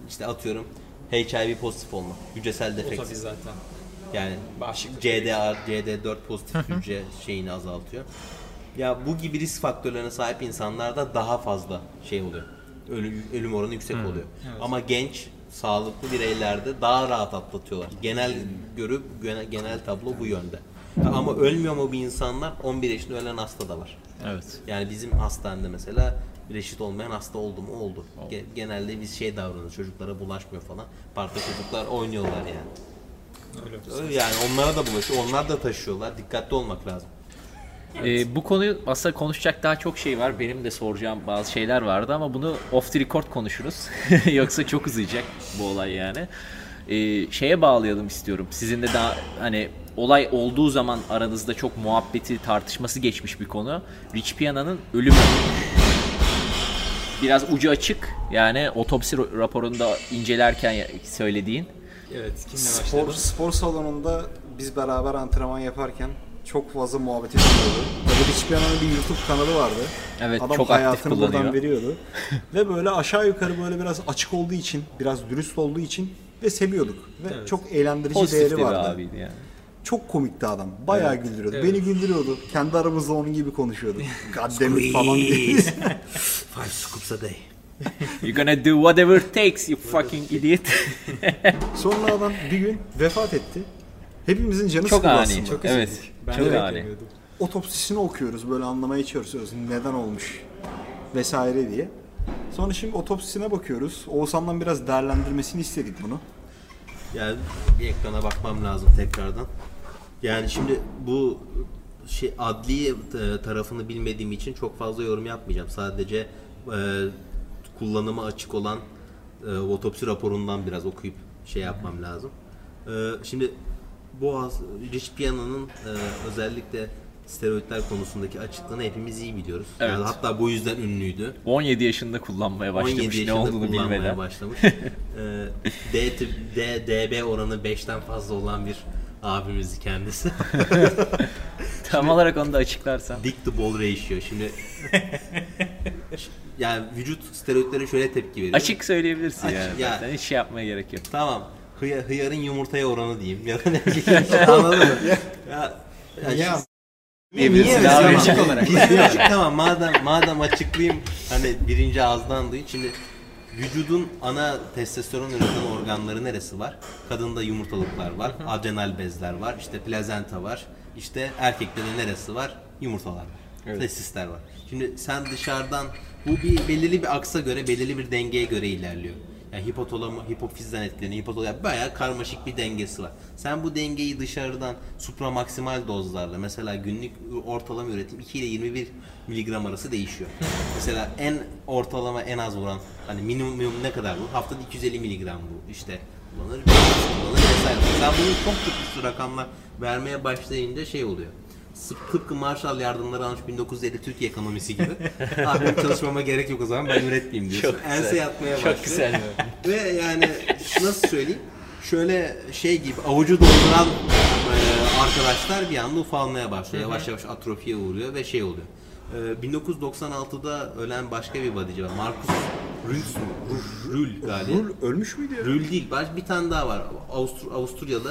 işte atıyorum HIV pozitif olmak. Hücresel O defekt. tabii zaten. Yani. CDR, CD4 pozitif hücre şeyini azaltıyor. Ya bu gibi risk faktörlerine sahip insanlarda daha fazla şey oluyor. Ölüm, ölüm oranı yüksek oluyor. Ama genç, sağlıklı bireylerde daha rahat atlatıyorlar. Genel görüp genel, genel tablo bu yönde. Ama ölmüyor mu bu insanlar? 11 yaşında ölen hasta da var. Evet. Yani bizim hastanede mesela reşit olmayan hasta oldu mu oldu. Ge- Genelde biz şey davranıyoruz çocuklara bulaşmıyor falan. Parkta çocuklar oynuyorlar yani. Öyle. Yani onlara da bulaşıyor. Onlar da taşıyorlar. Dikkatli olmak lazım. Ee, bu konuyu aslında konuşacak daha çok şey var. Benim de soracağım bazı şeyler vardı ama bunu off the record konuşuruz. Yoksa çok uzayacak bu olay yani. Ee, şeye bağlayalım istiyorum. Sizin de daha hani olay olduğu zaman aranızda çok muhabbeti tartışması geçmiş bir konu. Rich Piana'nın ölümü. Biraz ucu açık. Yani otopsi raporunda incelerken söylediğin. Evet, kimle Spor, spor salonunda biz beraber antrenman yaparken çok fazla muhabbet ediyordu. Böyle Piano'nun bir YouTube kanalı vardı. Evet, Adam çok aktif hayatını kullanıyor. buradan veriyordu. ve böyle aşağı yukarı böyle biraz açık olduğu için, biraz dürüst olduğu için ve seviyorduk. Ve Evet. çok eğlendirici Pozitif değeri vardı. abiydi yani. Çok komikti adam. Bayağı güldürüyordu. Evet. Beni güldürüyordu. Kendi aramızda onun gibi konuşuyordu. God damn it falan diye. Five scoops a day. You're gonna do whatever it takes you fucking idiot. Sonra adam bir gün vefat etti. Hepimizin canı Çok sıkıldı ani. aslında. Çok evet. üzüldük. Ben çok de ani. Otopsisini okuyoruz böyle anlamaya çalışıyoruz neden olmuş vesaire diye. Sonra şimdi otopsisine bakıyoruz. Oğuzhan'dan biraz değerlendirmesini istedik bunu. Yani bir ekrana bakmam lazım tekrardan. Yani şimdi bu şey adli e, tarafını bilmediğim için çok fazla yorum yapmayacağım. Sadece e, kullanıma açık olan e, otopsi raporundan biraz okuyup şey yapmam lazım. E, şimdi has- Rich Piana'nın e, özellikle steroidler konusundaki açıklığını hepimiz iyi biliyoruz. Evet. Yani hatta bu yüzden ünlüydü. 17 yaşında kullanmaya 17 başlamış ne yaşında olduğunu kullanmaya bilmeden. başlamış. Ee, D, D, DB oranı 5'ten fazla olan bir abimiz kendisi. Tam olarak onu da açıklarsan. Dick to ball ratio. Şimdi yani vücut steroidlere şöyle tepki veriyor. Açık söyleyebilirsin Açık, yani. ya. Zaten hiç şey yapmaya gerek yok. Tamam. Hıya, hıyarın yumurtaya oranı diyeyim. Ya da ne. Anladın mı? Ya, ya, Ya, Diyebilirsin Niye abi. olarak. Tamam madem madem açıklayayım hani birinci ağızdan duyun. Şimdi vücudun ana testosteron üreten organları neresi var? Kadında yumurtalıklar var, adrenal bezler var, işte plazenta var. İşte erkekte de neresi var? Yumurtalar var. Testisler var. Şimdi sen dışarıdan bu bir belirli bir aksa göre, belirli bir dengeye göre ilerliyor. Yani hipotalamu, hipofizden etkileniyor. Hipotalamu, yani bayağı karmaşık bir dengesi var. Sen bu dengeyi dışarıdan supramaksimal dozlarla mesela günlük ortalama üretim 2 ile 21 miligram arası değişiyor. mesela en ortalama en az vuran hani minimum ne kadar bu? Haftada 250 miligram bu işte kullanır, kullanır vesaire. Sen bunu çok çok üstü rakamlar vermeye başlayınca şey oluyor. Tıpkı Marshall yardımları almış 1950 Türkiye ekonomisi gibi. Abi benim çalışmama gerek yok o zaman ben üretmeyeyim diyorsun. Çok güzel. Ense yatmaya Çok başlıyor. güzel. Ve yani nasıl söyleyeyim? Şöyle şey gibi avucu dolduran arkadaşlar bir anda ufalmaya başlıyor. Yavaş yavaş atrofiye uğruyor ve şey oluyor. E, 1996'da ölen başka bir bodyci var. Marcus Rüls, Rül galiba. Rul ölmüş müydü ya? Rül değil. Bir tane daha var. Avustur, Avusturya'da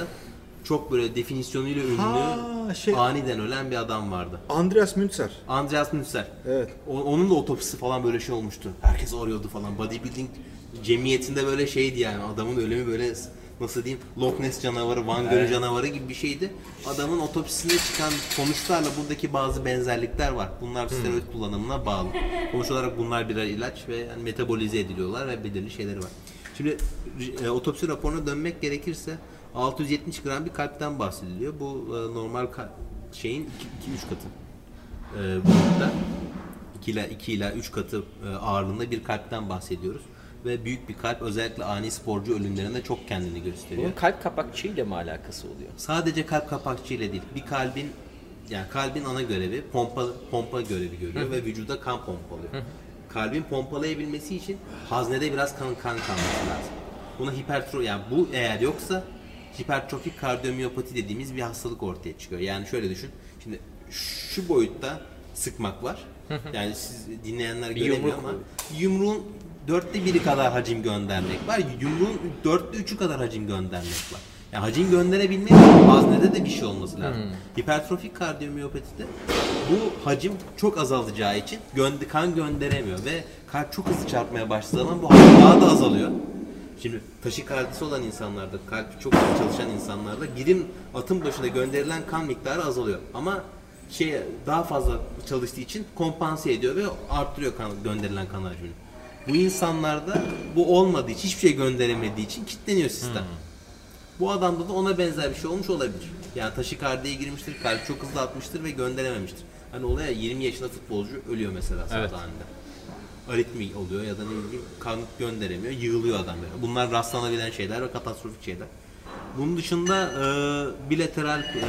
çok böyle definisyonuyla ünlü Ha, şey- aniden ölen bir adam vardı. Andreas Münzer. Andreas Münzer. Evet. O- onun da otopsisi falan böyle şey olmuştu. Herkes arıyordu falan. Bodybuilding cemiyetinde böyle şeydi yani. Adamın ölümü böyle nasıl diyeyim Loch Ness canavarı, Van Gölü canavarı gibi bir şeydi. Adamın otopsisinde çıkan sonuçlarla buradaki bazı benzerlikler var. Bunlar steroid kullanımına bağlı. Sonuç olarak bunlar birer ilaç ve yani metabolize ediliyorlar ve belirli şeyleri var. Şimdi e, otopsi raporuna dönmek gerekirse 670 gram bir kalpten bahsediliyor. Bu e, normal şeyin 2-3 katı e, boyutta 2 ila 2 ila 3 katı e, ağırlığında bir kalpten bahsediyoruz. Ve büyük bir kalp özellikle ani sporcu ölümlerinde çok kendini gösteriyor. Bunun kalp kapakçığıyla mı alakası oluyor? Sadece kalp kapakçı ile değil. Bir kalbin yani kalbin ana görevi pompa pompa görevi görüyor ve vücuda kan pompalıyor. Kalbin pompalayabilmesi için haznede biraz kan kan kalması lazım. Buna hipertro yani bu eğer yoksa hipertrofik kardiyomiyopati dediğimiz bir hastalık ortaya çıkıyor. Yani şöyle düşün. Şimdi şu boyutta sıkmak var. Yani siz dinleyenler göremiyor yumruk ama yumruğun dörtte biri kadar hacim göndermek var. Yumruğun dörtte üçü kadar hacim göndermek var. Yani hacim gönderebilmek için haznede de bir şey olması lazım. Hipertrofik kardiyomiyopatide bu hacim çok azalacağı için gö- kan gönderemiyor ve kalp çok hızlı çarpmaya başladığı zaman bu hacim daha da azalıyor. Şimdi taşikardisi olan insanlarda, kalp çok hızlı çalışan insanlarda birim atım başına gönderilen kan miktarı azalıyor. Ama şey daha fazla çalıştığı için kompanse ediyor ve arttırıyor kan, gönderilen kan hacmini. Bu insanlarda bu olmadığı için, hiçbir şey gönderemediği için kilitleniyor sistem. Bu adamda da ona benzer bir şey olmuş olabilir. Yani taşikardiye girmiştir, kalp çok hızlı atmıştır ve gönderememiştir. Hani olaya 20 yaşında futbolcu ölüyor mesela saat Evet. Aritmi oluyor ya da ne bileyim kan gönderemiyor, yığılıyor adam böyle. Bunlar rastlanabilen şeyler ve katastrofik şeyler. Bunun dışında e, bilateral e,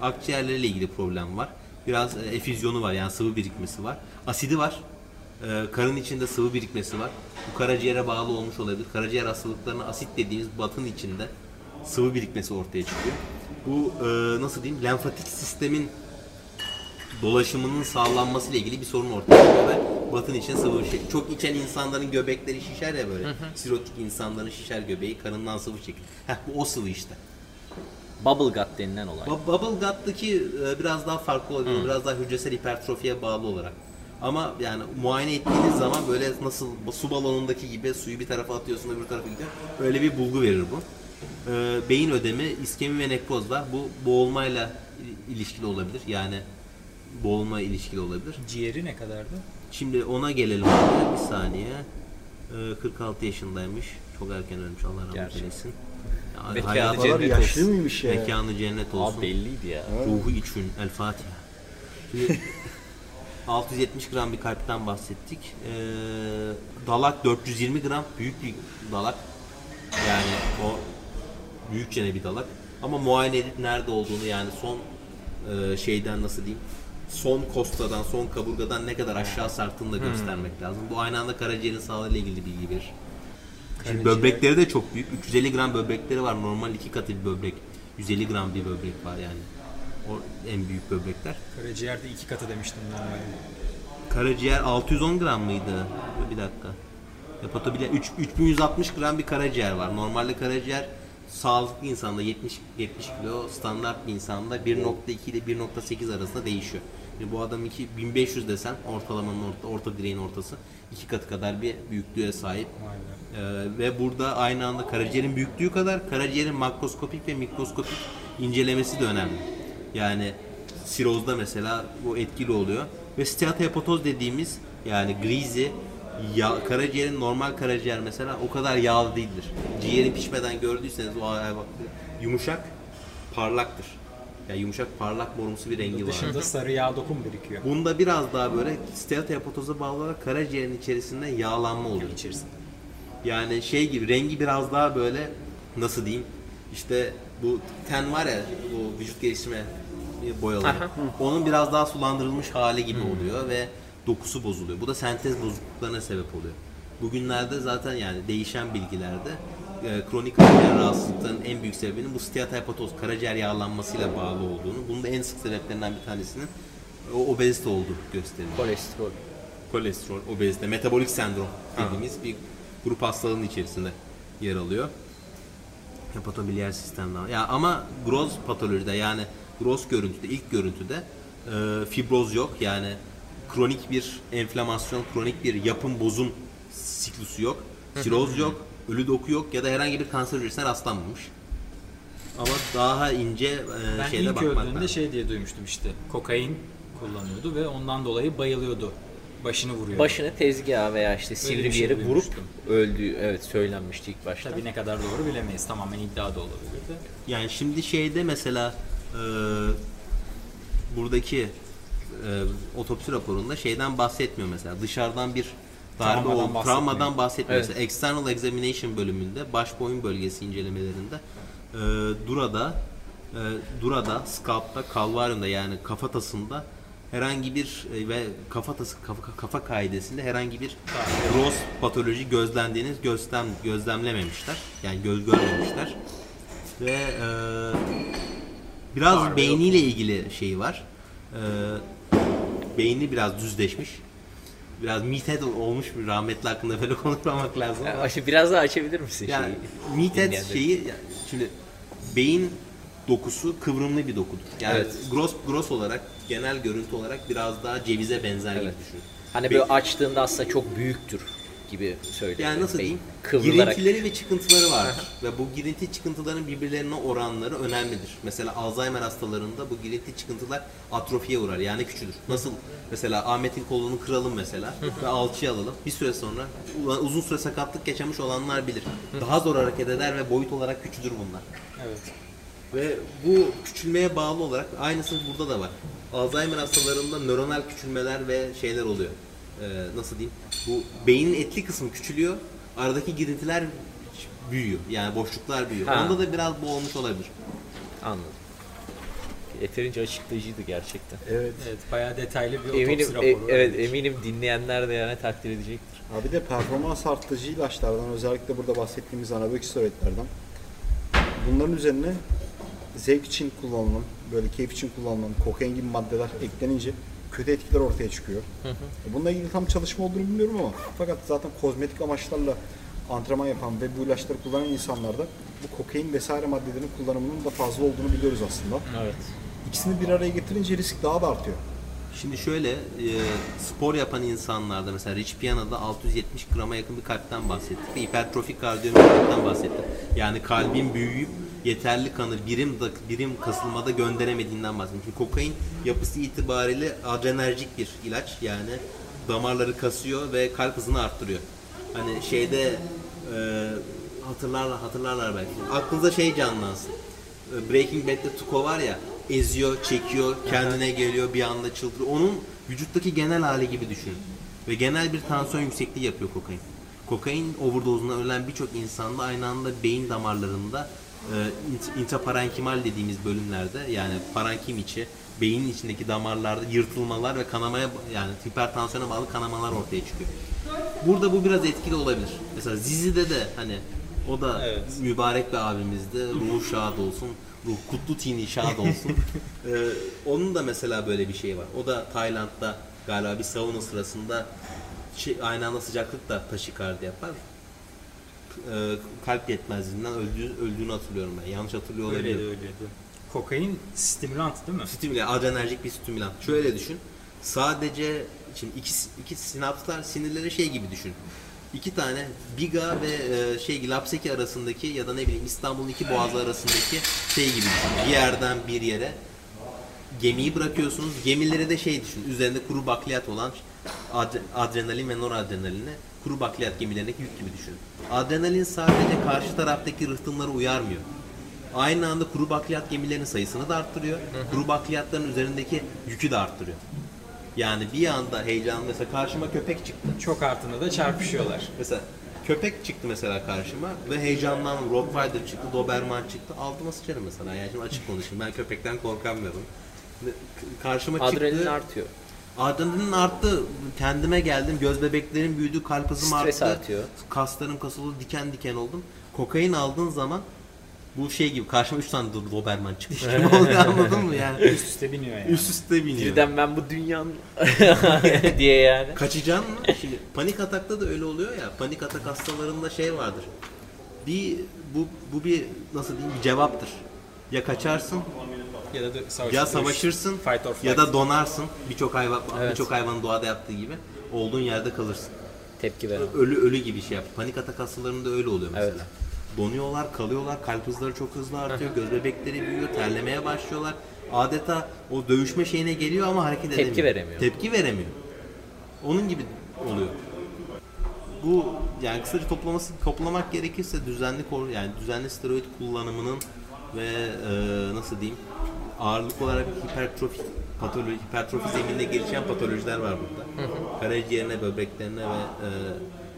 akciğerleriyle ilgili problem var. Biraz e, efüzyonu var yani sıvı birikmesi var. Asidi var. E, karın içinde sıvı birikmesi var. Bu karaciğere bağlı olmuş olabilir. Karaciğer hastalıklarına asit dediğimiz batın içinde sıvı birikmesi ortaya çıkıyor. Bu e, nasıl diyeyim lenfatik sistemin dolaşımının sağlanması ile ilgili bir sorun ortaya çıkıyor ve batın için sıvı şey. Çok içen insanların göbekleri şişer ya böyle. Sirotik insanların şişer göbeği karından sıvı çekilir. Heh bu o sıvı işte. Bubble gut denilen olay. Bu- Bubble gut'taki e, biraz daha farklı oluyor. Biraz daha hücresel hipertrofiye bağlı olarak Ama yani muayene ettiğiniz zaman böyle nasıl su balonundaki gibi suyu bir tarafa atıyorsun öbür tarafa gidiyor. Öyle bir bulgu verir bu. Ee, beyin ödemi, iskemi ve nekroz var. Bu boğulmayla il- ilişkili olabilir. Yani boğulma ilişkili olabilir. Ciğeri ne kadardı? Şimdi ona gelelim abi. Bir saniye. Ee, 46 yaşındaymış. Çok erken ölmüş. Allah rahmet Gerçekten. eylesin. Ya, Mekanı hayatı- cennet yaşlı olsun. mıymış ya? Mekanı cennet olsun. Abi belliydi ya. Ruhu için El Fatiha. Şimdi 670 gram bir kalpten bahsettik. Ee, dalak 420 gram büyük bir dalak. Yani o büyükçene bir dalak. Ama muayene edip nerede olduğunu yani son e, şeyden nasıl diyeyim son kostadan, son kaburgadan ne kadar aşağı sarktığını da göstermek lazım. Bu aynı anda karaciğerin sağlığıyla ilgili bilgi verir. Şimdi böbrekleri de çok büyük. 350 gram böbrekleri var. Normal iki katı bir böbrek. 150 gram bir böbrek var yani. O en büyük böbrekler. Karaciğerde iki katı demiştim normalde. Karaciğer 610 gram mıydı? Bir dakika. Hepatobile 3 3160 gram bir karaciğer var. Normalde karaciğer sağlıklı insanda 70 70 kilo, standart bir insanda 1.2 ile 1.8 arasında değişiyor. Şimdi bu adam 2 1500 desen ortalamanın orta, orta direğin ortası iki katı kadar bir büyüklüğe sahip. Ee, ve burada aynı anda karaciğerin büyüklüğü kadar karaciğerin makroskopik ve mikroskopik incelemesi de önemli. Yani sirozda mesela bu etkili oluyor. Ve steatohepatoz dediğimiz yani grizi ya, karaciğerin normal karaciğer mesela o kadar yağlı değildir. Ciğeri pişmeden gördüyseniz o yumuşak parlaktır. Yani yumuşak parlak morumsu bir rengi var. Dışında sarı yağ dokun birikiyor. Bunda biraz daha böyle steatohepatoza bağlı olarak karaciğerin içerisinde yağlanma oluyor. içerisinde. Yani şey gibi rengi biraz daha böyle nasıl diyeyim işte bu ten var ya bu vücut geliştirme boyaları. Onun biraz daha sulandırılmış hali gibi oluyor ve dokusu bozuluyor. Bu da sentez bozukluklarına sebep oluyor. Bugünlerde zaten yani değişen bilgilerde e, kronik karaciğer rahatsızlıklarının en büyük sebebinin bu steatohepatoz karaciğer yağlanmasıyla bağlı olduğunu, bunun da en sık sebeplerinden bir tanesinin o obezite olduğu gösteriliyor Kolesterol. kolesterol, obezite, metabolik sendrom dediğimiz bir grup hastalığının içerisinde yer alıyor. Hepatobiliyer sistemden. Ya ama gross patolojide yani gross görüntüde, ilk görüntüde e, fibroz yok. Yani kronik bir enflamasyon, kronik bir yapım bozum siklusu yok. Siroz yok, ölü doku yok ya da herhangi bir kanser hücresine rastlanmamış. Ama daha ince e, Ben şeyde ilk bakmak öldüğünde lazım. şey diye duymuştum işte. Kokain kullanıyordu ve ondan dolayı bayılıyordu. Başını vuruyordu. Başını tezgaha veya işte sivri bir bir şey yere vurup öldüğü evet söylenmişti ilk başta. Tabii ne kadar doğru bilemeyiz. Tamamen iddia da olabilirdi. Yani şimdi şeyde mesela e, buradaki e, otopsi raporunda şeyden bahsetmiyor mesela dışarıdan bir darbe Travmadan bahsetmiyor. travmadan bahsetmiyor. Evet. External examination bölümünde baş boyun bölgesi incelemelerinde e, durada e, durada scalp'ta kalvaryumda yani kafatasında herhangi bir e, ve kafatası kafa, kafa kaidesinde herhangi bir gross patoloji gözlendiğini gözlem gözlemlememişler. Yani göz görmemişler. Ve e, biraz beyniyle ilgili şeyi var. E, beyni biraz düzleşmiş. Biraz meathead olmuş bir rahmetli hakkında böyle konuşmamak lazım. Ya, aşı- biraz daha açabilir misin Yani şeyi? meathead şeyi yani şimdi beyin dokusu kıvrımlı bir dokudur. Yani Evet. gross gross olarak genel görüntü olarak biraz daha cevize benzer gibi Evet. düşün. Hani Be- böyle açtığında aslında çok büyüktür gibi söylüyor. Yani nasıl diyeyim? Kıvrılarak. Girintileri ve çıkıntıları vardır. ve bu girinti çıkıntıların birbirlerine oranları önemlidir. Mesela Alzheimer hastalarında bu girinti çıkıntılar atrofiye uğrar yani küçülür. Nasıl? Mesela Ahmet'in kolunu kıralım mesela ve alçıya alalım. Bir süre sonra uzun süre sakatlık geçirmiş olanlar bilir. Daha zor hareket eder ve boyut olarak küçülür bunlar. Evet. Ve bu küçülmeye bağlı olarak aynısı burada da var. Alzheimer hastalarında nöronal küçülmeler ve şeyler oluyor. Ee, nasıl diyeyim? Bu beynin etli kısmı küçülüyor. Aradaki girintiler büyüyor. Yani boşluklar büyüyor. Ha. Onda da biraz bu olmuş olabilir. Anladım. Yeterince açıklayıcıydı gerçekten. Evet. Evet bayağı detaylı bir otopsi Eminim, raporu. e- evet verdik. eminim dinleyenler de yani takdir edecektir. Abi de performans arttırıcı ilaçlardan özellikle burada bahsettiğimiz anabolic steroidlerden bunların üzerine zevk için kullanılan, böyle keyif için kullanılan kokain gibi maddeler eklenince kötü etkiler ortaya çıkıyor. Bununla ilgili tam çalışma olduğunu bilmiyorum ama fakat zaten kozmetik amaçlarla antrenman yapan ve bu ilaçları kullanan insanlarda bu kokain vesaire maddelerin kullanımının da fazla olduğunu biliyoruz aslında. Evet. İkisini bir araya getirince risk daha da artıyor. Şimdi şöyle e, spor yapan insanlarda mesela Rich Piana'da 670 grama yakın bir kalpten bahsettik ve hipertrofik kardiyomiyopatiden bahsettik. Yani kalbin büyüyüp yeterli kanı birim birim kasılmada gönderemediğinden bahsettim. Çünkü kokain yapısı itibariyle adrenerjik bir ilaç yani damarları kasıyor ve kalp hızını arttırıyor. Hani şeyde e, hatırlarlar hatırlarlar belki. Aklınıza şey canlansın. E, Breaking Bad'de Tuco var ya eziyor, çekiyor, kendine geliyor, bir anda çıldırıyor. Onun vücuttaki genel hali gibi düşün. Ve genel bir tansiyon yüksekliği yapıyor kokain. Kokain overdose'undan ölen birçok insanda aynı anda beyin damarlarında e, int- intraparenkimal dediğimiz bölümlerde yani parenkim içi beynin içindeki damarlarda yırtılmalar ve kanamaya yani hipertansiyona bağlı kanamalar ortaya çıkıyor. Burada bu biraz etkili olabilir. Mesela Zizi'de de hani o da Evet. mübarek bir abimizdi. Ruhu şad olsun. Ruh kutlu tini şad olsun. Ee, onun da mesela böyle bir şey var. O da Tayland'da galiba bir sauna sırasında şey, aynı anda sıcaklıkla taşikardi yapar. Ee, kalp yetmezliğinden öldüğü, öldüğünü hatırlıyorum ben. Yanlış hatırlıyor Öyleydi olabilirim. öyleydi. Kokain stimulant değil mi? Stimüle, adrenerjik bir stimülan. Şöyle düşün. Sadece şimdi iki, iki sinapslar sinirleri şey gibi düşün. İki tane Biga ve e, şey Lapseki arasındaki ya da ne bileyim İstanbul'un iki boğazı arasındaki şey gibi düşün. Bir yerden bir yere gemiyi bırakıyorsunuz. Gemileri de şey düşün. Üzerinde kuru bakliyat olan adre- adrenalin ve noradrenalini kuru bakliyat gemilerindeki yük gibi düşün. Adrenalin sadece karşı taraftaki rıhtımları uyarmıyor. Aynı anda kuru bakliyat gemilerinin sayısını da arttırıyor. Kuru bakliyatların üzerindeki yükü de arttırıyor. Yani bir anda heyecan mesela karşıma köpek çıktı. Çok artında da çarpışıyorlar. Mesela köpek çıktı mesela karşıma ve heyecandan Rottweiler çıktı, Doberman çıktı. Altıma sıçarım mesela. Yani şimdi açık konuşayım. Ben köpekten korkamıyorum. Ve k- Karşıma Adrenalin çıktı. artıyor. Adrenalin arttı. Kendime geldim. Göz bebeklerim büyüdü. Kalp hızım Stres arttı. artıyor. Kaslarım kasıldı. Diken diken oldum. Kokain aldığın zaman bu şey gibi karşıma 3 tane Do- Doberman çıkmış gibi oluyor anladın mı yani? Üst üste biniyor yani. Üst üste biniyor. Birden ben bu dünyanın diye yani. Kaçacaksın mı? Şimdi panik atakta da öyle oluyor ya. Panik atak hastalarında şey vardır. Bir bu bu bir nasıl diyeyim bir cevaptır. Ya kaçarsın Ya da savaş, ya savaşırsın ya da donarsın. Birçok hayvan Evet. birçok hayvanın doğada yaptığı gibi olduğun yerde kalırsın. Tepki veren. Ölü ölü gibi şey yap. Panik atak hastalarında öyle oluyor mesela. Evet. Donuyorlar, kalıyorlar, kalp hızları çok hızlı artıyor, göz bebekleri büyüyor, terlemeye başlıyorlar. Adeta o dövüşme şeyine geliyor ama hareket Tepki edemiyor. veremiyor. Tepki veremiyor. Onun gibi oluyor. Bu yani kısaca toplaması toplamak gerekirse düzenli yani düzenli steroid kullanımının ve e, nasıl diyeyim ağırlık olarak hipertrofi patoloji hipertrofi zemininde gelişen patolojiler var burada. Karaciğerine, böbreklerine ve e,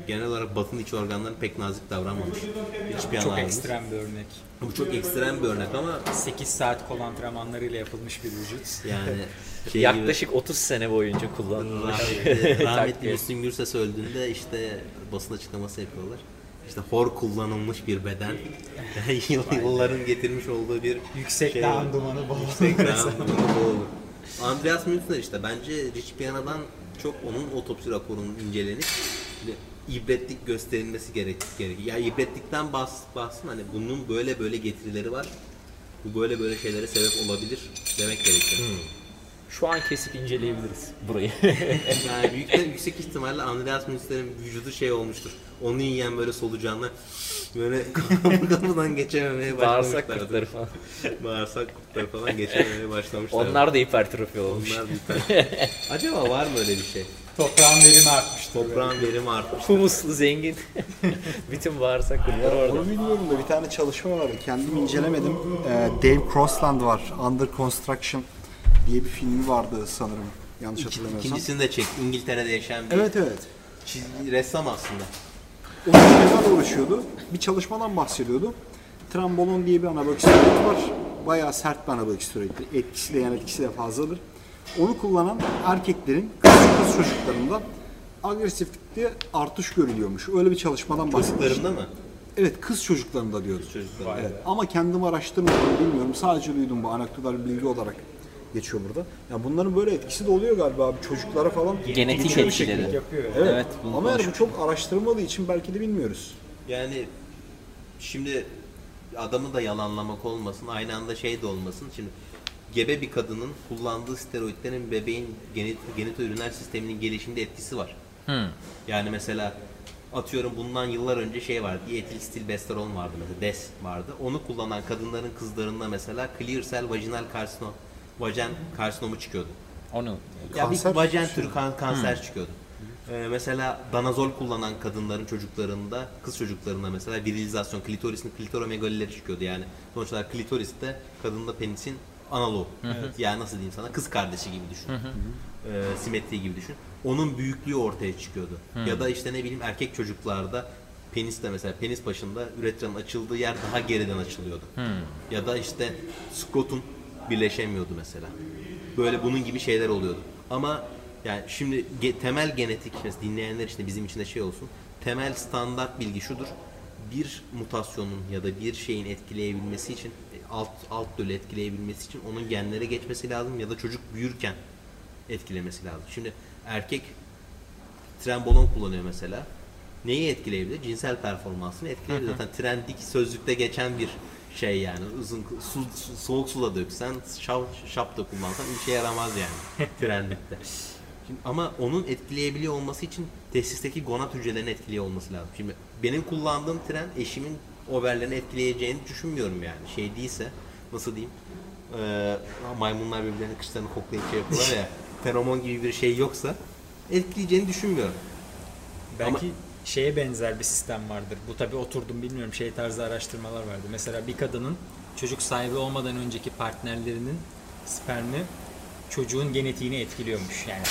genel olarak batın iç organlarına pek nazik davranmamış. Hiçbir Çok anlamda. ekstrem bir örnek. Bu çok ekstrem bir örnek ama 8 saat kol antrenmanlarıyla yapılmış bir vücut. yani şey gibi- Yaklaşık 30 sene boyunca kullanılmış. Rahmetli, rahmetli. Müslüm Gürses öldüğünde işte basın açıklaması yapıyorlar. İşte hor kullanılmış bir beden. Yıl- Yılların getirmiş olduğu bir Yüksek şey dağın dumanı bol. Yüksek dağın dumanı bol. Andreas Münzner işte bence Rich Piana'dan çok onun otopsi raporunun incelenip ibretlik gösterilmesi gerek gerekiyor. Ya ibretlikten bahs bahsın hani bunun böyle böyle getirileri var. Bu böyle böyle şeylere sebep olabilir demek gerekiyor. Şu an kesip inceleyebiliriz burayı. Yani büyük, yüksek ihtimalle Andreas Münster'in vücudu şey olmuştur. Onu yiyen böyle solucanlar böyle kapıdan geçememeye Bağırsak başlamışlardır. kurtları falan. Bağırsak kurtları falan geçememeye başlamışlar. Onlar da hipertrofi olmuş. Onlar bir Acaba var mı öyle bir şey? Toprağın verimi artmıştır. Toprağın verimi artmış. Humuslu zengin. Bütün bağırsak kurtları orada. onu bilmiyorum da bir tane çalışma var. Kendim incelemedim. Ee, Dave Crossland var. Under Construction diye bir filmi vardı sanırım. Yanlış hatırlamıyorsam. İkincisini de çek. İngiltere'de yaşayan bir Evet evet. çizgi ressam aslında. O şeylerle uğraşıyordu. Bir çalışmadan bahsediyordu. Trambolon diye bir anabolik steroid var. Bayağı sert bir anabolik steroiddir. Etkisi de yan etkisi de fazladır. Onu kullanan erkeklerin kız, kız çocuklarında agresiflikte artış görülüyormuş. Öyle bir çalışmadan bahsediyor. Çocuklarında mı? Evet kız çocuklarında diyordu. Çocuklarında. Evet. Ama kendim araştırmadım bilmiyorum. Sadece duydum bu anekdotal bilgi olarak geçiyor burada. Ya bunların böyle etkisi de oluyor galiba abi çocuklara falan. Genetik bir etkileri. Yapıyor. Evet. Evet, bunu Ama yani bu çok araştırılmadığı için belki de bilmiyoruz. Yani şimdi adamı da yalanlamak olmasın, aynı anda şey de olmasın. Şimdi gebe bir kadının kullandığı steroidlerin bebeğin genet, genital üriner sisteminin gelişiminde etkisi var. Yani mesela atıyorum bundan yıllar önce şey vardı. Dietilstilbesteron vardı mesela. DES vardı. Onu kullanan kadınların kızlarında mesela clear cell vaginal karsinom, vajen karsinomu çıkıyordu. Onu Ya bir Kanser vajen çıkıyor. türü kan- kanser çıkıyordu. Ee, mesela danazol kullanan kadınların çocuklarında, kız çocuklarında mesela virilizasyon, klitorisin klitoromegalileri çıkıyordu yani. Sonuç olarak klitoris de kadında penisin analoğu. Yani nasıl diyeyim sana, kız kardeşi gibi düşün. Ee, simetri gibi düşün. Onun büyüklüğü ortaya çıkıyordu. Ya da işte ne bileyim erkek çocuklarda penis de mesela penis başında üretranın açıldığı yer daha geriden açılıyordu. Ya da işte skrotum birleşemiyordu mesela. Böyle bunun gibi şeyler oluyordu. Ama yani şimdi ge- temel genetik mesela dinleyenler için de bizim için de şey olsun. Temel standart bilgi şudur. Bir mutasyonun ya da bir şeyin etkileyebilmesi için e, alt alt dölü etkileyebilmesi için onun genlere geçmesi lazım ya da çocuk büyürken etkilemesi lazım. Şimdi erkek trenbolon kullanıyor mesela. Neyi etkileyebilir? Cinsel performansını etkileyebilir. Zaten trendik sözlükte geçen bir şey yani. Uzun su, su- soğuk suda döksen, şap, şap da kullansan bir şey yaramaz yani trendikte. Şimdi, ama onun etkileyebiliyor olması için tesisteki gonat hücrelerini etkiliyor olması lazım. Şimdi benim kullandığım tren eşimin overlerini etkileyeceğini düşünmüyorum yani. Şey değilse nasıl diyeyim? Ee, maymunlar birbirlerinin kışlarını koklayıp şey yapıyorlar ya. Feromon gibi bir şey yoksa etkileyeceğini düşünmüyorum. Belki şeye benzer bir sistem vardır. Bu tabi oturdum bilmiyorum şey tarzı araştırmalar vardı. Mesela bir kadının çocuk sahibi olmadan önceki partnerlerinin spermi çocuğun genetiğini etkiliyormuş yani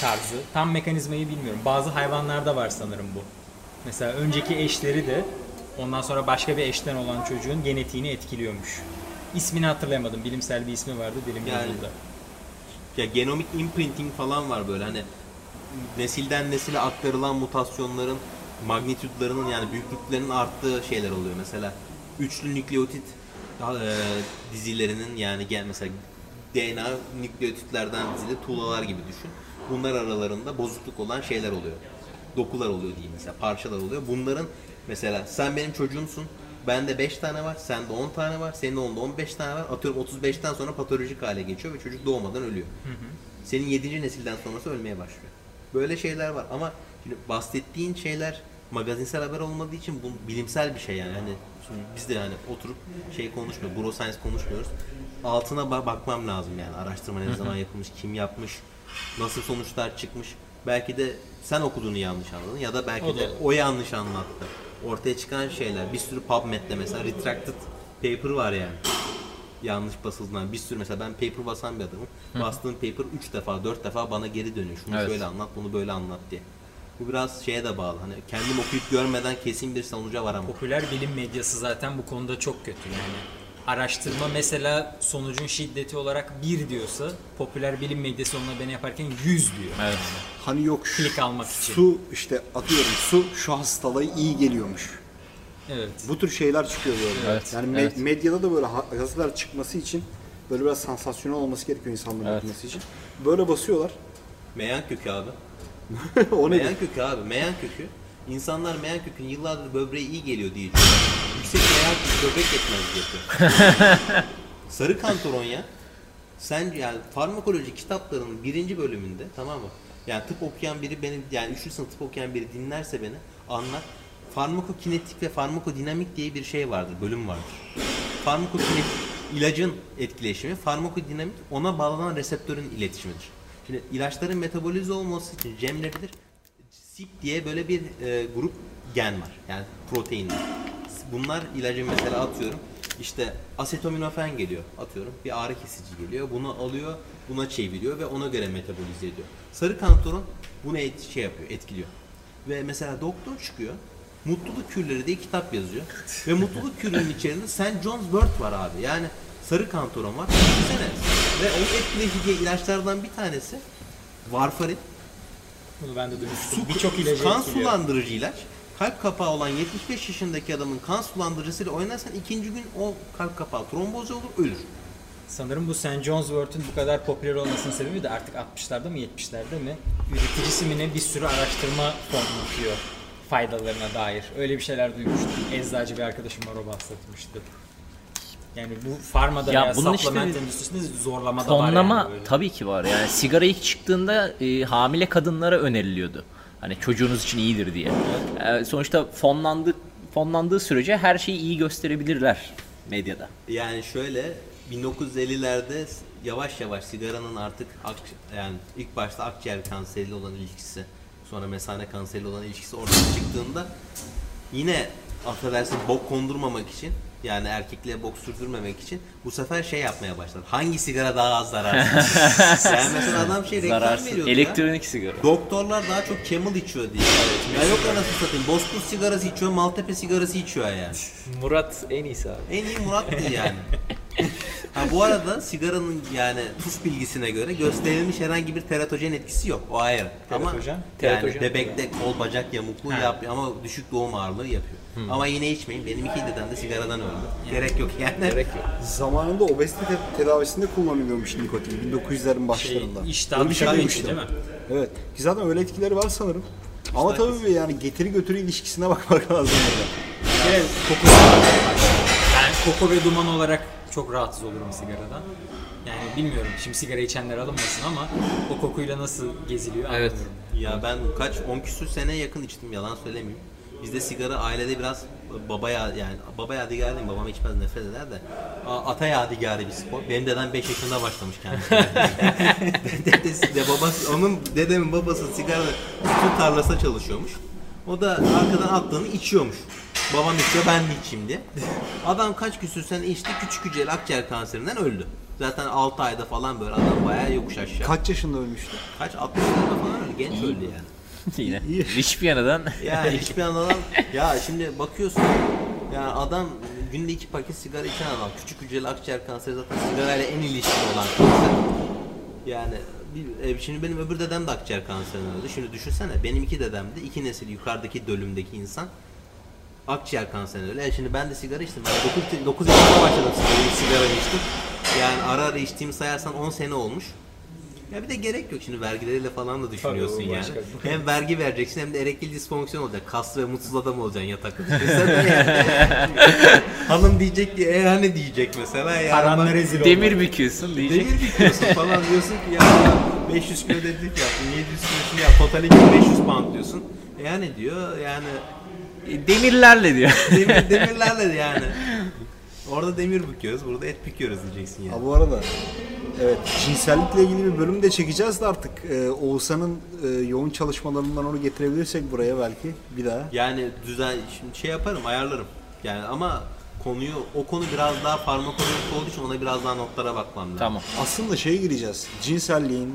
tarzı. Tam mekanizmayı bilmiyorum. Bazı hayvanlarda var sanırım bu. Mesela önceki eşleri de ondan sonra başka bir eşten olan çocuğun genetiğini etkiliyormuş. İsmini hatırlayamadım. Bilimsel bir ismi vardı. Dilim Yani- yazıldı. Ya genomik imprinting falan var böyle hani nesilden nesile aktarılan mutasyonların magnitüdlerinin yani büyüklüklerinin arttığı şeyler oluyor. Mesela üçlü nükleotit e, dizilerinin yani gel mesela DNA nükleotitlerden dizili tuğlalar gibi düşün. Bunlar aralarında bozukluk olan şeyler oluyor. Dokular oluyor diyeyim mesela parçalar oluyor. Bunların mesela sen benim çocuğumsun. Bende 5 tane var, sende 10 tane var, senin onda 15 tane var. Atıyorum 35'ten sonra patolojik hale geçiyor ve çocuk doğmadan ölüyor. Senin 7. nesilden sonrası ölmeye başlıyor. Böyle şeyler var ama şimdi bahsettiğin şeyler magazinsel haber olmadığı için bu bilimsel bir şey yani. Hani şimdi biz de yani oturup şey konuşmuyoruz, bro science konuşmuyoruz. Altına ba- bakmam lazım yani. Araştırma ne zaman yapılmış, kim yapmış, nasıl sonuçlar çıkmış. Belki de sen okuduğunu yanlış anladın ya da belki O da de olur. o yanlış anlattı. Ortaya çıkan şeyler bir sürü PubMed'de mesela retracted paper var yani yanlış basıldığından bir sürü mesela ben paper basan bir adamım. Bastığım paper 3 defa 4 defa bana geri dönüyor. Şunu Evet. şöyle anlat bunu böyle anlat diye. Bu biraz şeye de bağlı. Hani kendim okuyup görmeden kesin bir sonuca varamam. Popüler bilim medyası zaten bu konuda çok kötü yani. Araştırma mesela sonucun şiddeti olarak 1 diyorsa popüler bilim medyası onunla beni yaparken 100 diyor. Evet. Hani yok şu- Klik almak için. Su işte atıyorum su şu hastalığa iyi geliyormuş. Evet. Bu tür şeyler çıkıyor böyle. Evet, Yani me- evet. medyada da böyle gazeteler çıkması için böyle biraz sansasyonel olması gerekiyor insanların Evet. okuması için. Böyle basıyorlar. Meyan kökü abi. o nedir? Meyan kökü abi. Meyan kökü. İnsanlar meyan kökünün yıllardır böbreğe iyi geliyor diye. Yüksek meyan kökü böbrek yetmez diyor. Sarı kantaron ya. Sen yani farmakoloji kitaplarının birinci bölümünde tamam mı? Yani tıp okuyan biri beni yani 3. sınıf tıp okuyan biri dinlerse beni anlar. Farmakokinetik ve farmakodinamik diye bir şey vardır, bölüm vardır. Farmakokinetik ilacın etkileşimi, farmakodinamik ona bağlanan reseptörün iletişimidir. Şimdi ilaçların metabolize olması için cemledilir. SIP diye böyle bir e, grup gen var. Yani proteinler. Bunlar ilacı mesela atıyorum. İşte asetaminofen geliyor atıyorum. Bir ağrı kesici geliyor. Bunu alıyor, buna çeviriyor ve ona göre metabolize ediyor. Sarı kantaron bunu et, şey yapıyor, etkiliyor. Ve mesela doktor çıkıyor. Mutluluk kürleri diye kitap yazıyor. Ve mutluluk kürünün içerisinde St. John's wort var abi. Yani sarı kantaron var. Düşünsene. Ve o etkileyici ilaçlardan bir tanesi varfarin. Bunu ben de duymuştum. Birçok ilacı kan etkiliyor. sulandırıcı ilaç. Kalp kapağı olan 75 yaşındaki adamın kan sulandırıcısıyla oynarsan ikinci gün o kalp kapağı tromboz olur ölür. Sanırım bu St. John's Wort'un bu kadar popüler olmasının sebebi de artık 60'larda mı 70'lerde mi üreticisi mi ne bir sürü araştırma fonlatıyor faydalarına dair. Öyle bir şeyler duymuştum. Eczacı bir arkadaşım var o bahsetmişti. Yani bu farmada Ya ya bunun işte supplement bir endüstrisinde zorlama da var Fonlama yani böyle. tabii ki var. Yani sigara ilk çıktığında e, hamile kadınlara öneriliyordu. Hani çocuğunuz için iyidir diye. E, sonuçta fonlandığı fonlandığı sürece her şeyi iyi gösterebilirler medyada. Yani şöyle 1950'lerde yavaş yavaş sigaranın artık ak- yani ilk başta akciğer kanseriyle olan ilişkisi sonra mesane kanseriyle olan ilişkisi ortaya çıktığında yine affedersin bok kondurmamak için yani erkekliğe bok sürdürmemek için bu sefer şey yapmaya başladı. Hangi sigara daha az zararsız? yani mesela adam şey reklam Zararsız. veriyordu ya. Elektronik sigara. Doktorlar daha çok Camel içiyor diye. Ya yok anasını satayım. Bozkurt sigarası içiyor, Maltepe sigarası içiyor yani. Murat en iyisi abi. En iyi Murat'tı yani. Ha bu arada sigaranın yani tuz bilgisine göre gösterilmiş herhangi bir teratojen etkisi yok. O ayrı. Ama Teratojen? yani Teratojen. bebekte kol bacak yamukluğu Ha. yapıyor ama düşük doğum ağırlığı yapıyor. Ama yine içmeyin. Benim iki dedem de sigaradan öldü. Gerek yok yani. Gerek yok. Zamanında obezite te- tedavisinde kullanılıyormuş nikotin 1900'lerin başlarında. Şey, iştah Öyle bir şey duymuştum. değil mi? Evet. Ki zaten öyle etkileri var sanırım. Ama tabii yani getiri götürü ilişkisine bakmak lazım kere kokusu koku ve duman olarak çok rahatsız olurum sigaradan. Yani bilmiyorum şimdi sigara içenler alınmasın ama o kokuyla nasıl geziliyor Evet. anlamıyorum. Ya ben kaç 10 küsür sene yakın içtim yalan söylemeyeyim. Bizde sigara ailede biraz baba ya yani baba yadigarı değil babam içmez nefret eder de ata yadigarı bir spor. Benim dedem 5 yaşında başlamış kendisi. Dedesi de babası onun dedemin babası sigara tütün tarlasında çalışıyormuş. O da arkadan attığını içiyormuş. Babam içiyor ben de içeyim diye. Adam kaç küsür sene içti küçük hücreli akciğer kanserinden öldü. Zaten 6 ayda falan böyle adam bayağı yokuş aşağı. Kaç yaşında ölmüştü? Kaç 60'larda falan öyle genç öldü yani. Yine. Hiçbir yanadan Ya hiçbir adam ya şimdi bakıyorsun yani adam günde iki paket sigara içen adam küçük hücreli akciğer kanseri zaten sigarayla en ilişkili olan kanser. Yani bir, e, şimdi benim öbür dedem de akciğer kanserinden öldü. Şimdi düşünsene benim iki dedem de iki nesil yukarıdaki dölümdeki insan akciğer kanserinden öldü. E şimdi ben de sigara içtim. Ben 9, 9 yaşında başladım sigara, sigara içtim. Yani ara ara içtiğimi sayarsan 10 sene olmuş. Ya bir de gerek yok şimdi vergileriyle falan da düşünüyorsun Tabii, yani. başka. Hem vergi vereceksin hem de erektil disfonksiyon olacak. Kaslı ve mutsuz adam olacaksın yatakta. Yani. Hanım diyecek ki e hani diyecek mesela. Ya Paranla rezil demir büküyorsun diyecek. Demir büküyorsun falan diyorsun ki ya 500 kilo dedik yaptın 700 kilo yap totali 500 pound diyorsun. E yani diyor yani E, Demirlerle diyor. demir, demirlerle de yani. Orada demir büküyoruz, burada et büküyoruz diyeceksin yani. Ha bu arada evet cinsellikle ilgili bir bölüm de çekeceğiz de artık e, Oğuzhan'ın e, yoğun çalışmalarından onu getirebilirsek buraya belki bir daha. Yani düzen şimdi şey yaparım, ayarlarım. Yani ama konuyu o konu biraz daha farmakolojik olduğu için ona biraz daha notlara bakmam lazım. tamam. Aslında şeye gireceğiz. Cinselliğin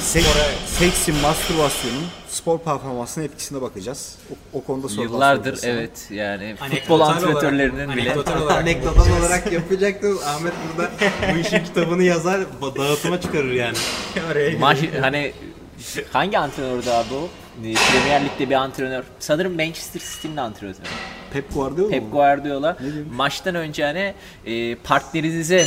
sek, seksin, mastürbasyonun spor performansına etkisine bakacağız. O, o konuda sorular Yıllardır evet yani Anekdotal futbol olarak- antrenörlerinin bile anekdotal olarak Anekdotal olarak yapacaktım. Ahmet burada bu işin kitabını yazar, ba- dağıtıma çıkarır yani. Oraya maç hani hangi antrenördü abi o? E, Premier Lig'de bir antrenör. Sanırım Manchester City'nin antrenörü. Pep Guardiola Pep mı? Guardiola maçtan önce hani e, partnerinize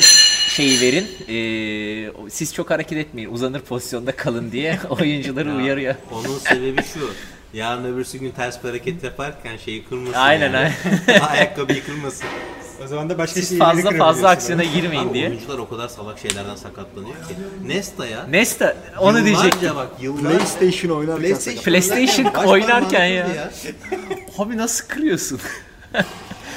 şeyi verin. e, siz çok hareket etmeyin. Uzanır pozisyonda kalın diye oyuncuları uyarıyor. Onun sebebi şu. Yarın öbürsü gün ters bir hareket yaparken şeyi kırmasın Aynen, yani. Ayakkabıyı kırmasın. O zaman da başka Siz fazla fazla aksiyona girmeyin Abi diye. oyuncular o kadar salak şeylerden sakatlanıyor ki. Nesta Nesta onu diyecektim. bak yıllarca PlayStation oynarken PlayStation. PlayStation oynarken ya. mantıklı Abi nasıl kırıyorsun?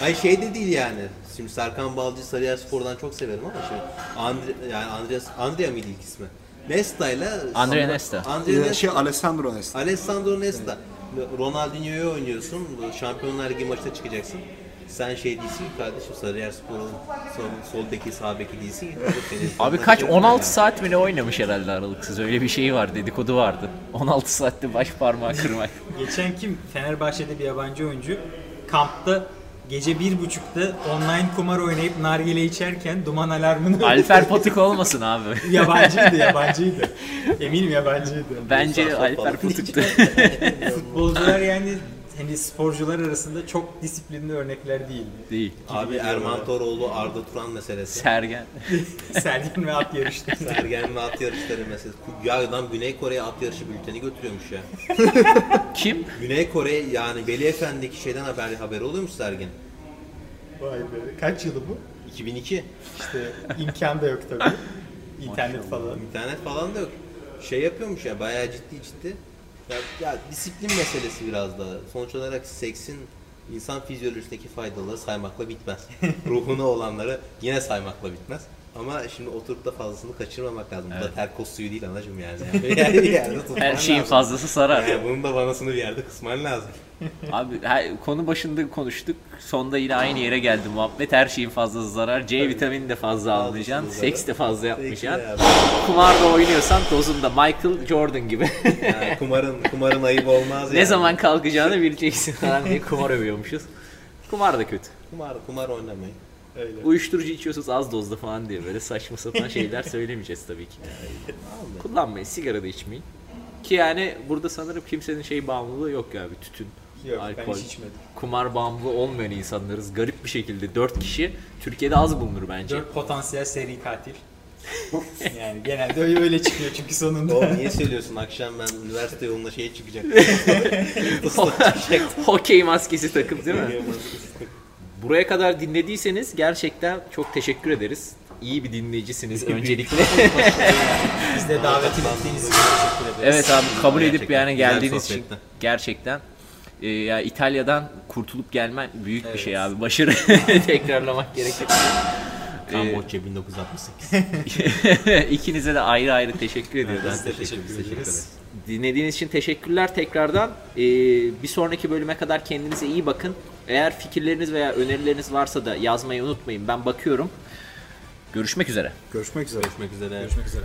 Ay şey de değil yani. Şimdi Serkan Balcı Sarıyer Spor'dan çok severim ama şimdi Andre, yani Andreas Andrea mıydı ilk ismi? Nesta ile Andrea Nesta. Andrea Ee, Nesta. şey Alessandro Nesta. Alessandro Nesta. Ronaldinho'yu oynuyorsun. Şampiyonlar Ligi maçına çıkacaksın. Sen şey değilsin kardeşim Sarıyer Spor'un sol, sol beki sağ beki değilsin Abi kaç 16 saat mi ne oynamış herhalde aralıksız öyle bir şey var dedikodu vardı. 16 saatte baş parmağı kırmak. Geçen kim? Fenerbahçe'de bir yabancı oyuncu kampta gece bir buçukta online kumar oynayıp nargile içerken duman alarmını Alper Potuk olmasın abi. yabancıydı yabancıydı. Eminim yabancıydı. Bence Alper Potuk'tu. Futbolcular yani hani sporcular arasında çok disiplinli örnekler değil. Değil. Abi Erman Toroğlu, Arda Turan meselesi. Sergen. Sergin ve at yarışları. Sergen ve at yarışları meselesi. Ya adam Güney Kore'ye at yarışı bülteni götürüyormuş ya. Kim? Güney Kore yani Veli Efendi'deki şeyden haber haberi oluyormuş Sergen. Vay be. Kaç yılı bu? 2002. İşte imkan da yok tabii. İnternet falan. İnternet falan da yok. Şey yapıyormuş ya bayağı ciddi ciddi. Ya, ya disiplin meselesi biraz da. Sonuç olarak seksin insan fizyolojisindeki faydaları saymakla bitmez. Ruhuna olanları yine saymakla bitmez. Ama şimdi oturup da fazlasını kaçırmamak lazım. Bu da terkos suyu değil anacım yani. yani tutman Her şeyin lazım. fazlası sarar. Yani bunun da vanasını bir yerde kısman lazım. Abi her, konu başında konuştuk. Sonda yine aynı yere geldi muhabbet. Her şeyin fazlası zarar. C vitamini de fazla almayacaksın. Seks de fazla yapmayacaksın. ya. Kumarda oynuyorsan dozunda Michael Jordan gibi. Yani kumarın kumarın ayıbı olmaz ne yani. zaman kalkacağını bileceksin falan diye kumar övüyormuşuz. Kumar da kötü. Kumar kumar oynamayın. Öyle. Uyuşturucu içiyorsunuz az dozda falan diye böyle saçma sapan şeyler söylemeyeceğiz tabii ki. Kullanmayın, sigara da içmeyin. Ki yani burada sanırım kimsenin şey bağımlılığı yok ya bir tütün, Yok ben alkol, hiç içmedim. kumar bağımlılığı olmayan insanlarız. Garip bir şekilde 4 kişi Türkiye'de az bulunur bence. Dört potansiyel seri katil. yani genelde öyle, çıkıyor çünkü sonunda. Oğlum niye söylüyorsun akşam ben üniversite yoluna şeye çıkacak. Hokey maskesi takıp değil mi? Buraya kadar dinlediyseniz gerçekten çok teşekkür ederiz. İyi bir dinleyicisiniz öncelikle. Biz de davet ettiğiniz için teşekkür ederiz. evet abi kabul edip yani geldiğiniz için gerçekten e, ya İtalya'dan kurtulup gelmen büyük bir Evet. şey abi. Başarı tekrarlamak gerekir. Kamboçya 1968. İkinize de ayrı ayrı teşekkür ediyoruz. Biz de teşekkür ederiz. Dinlediğiniz için teşekkürler tekrardan. Ee, bir sonraki bölüme kadar kendinize iyi bakın. Eğer fikirleriniz veya önerileriniz varsa da yazmayı unutmayın. Ben bakıyorum. Görüşmek üzere. Görüşmek üzere. Görüşmek üzere. Görüşmek üzere.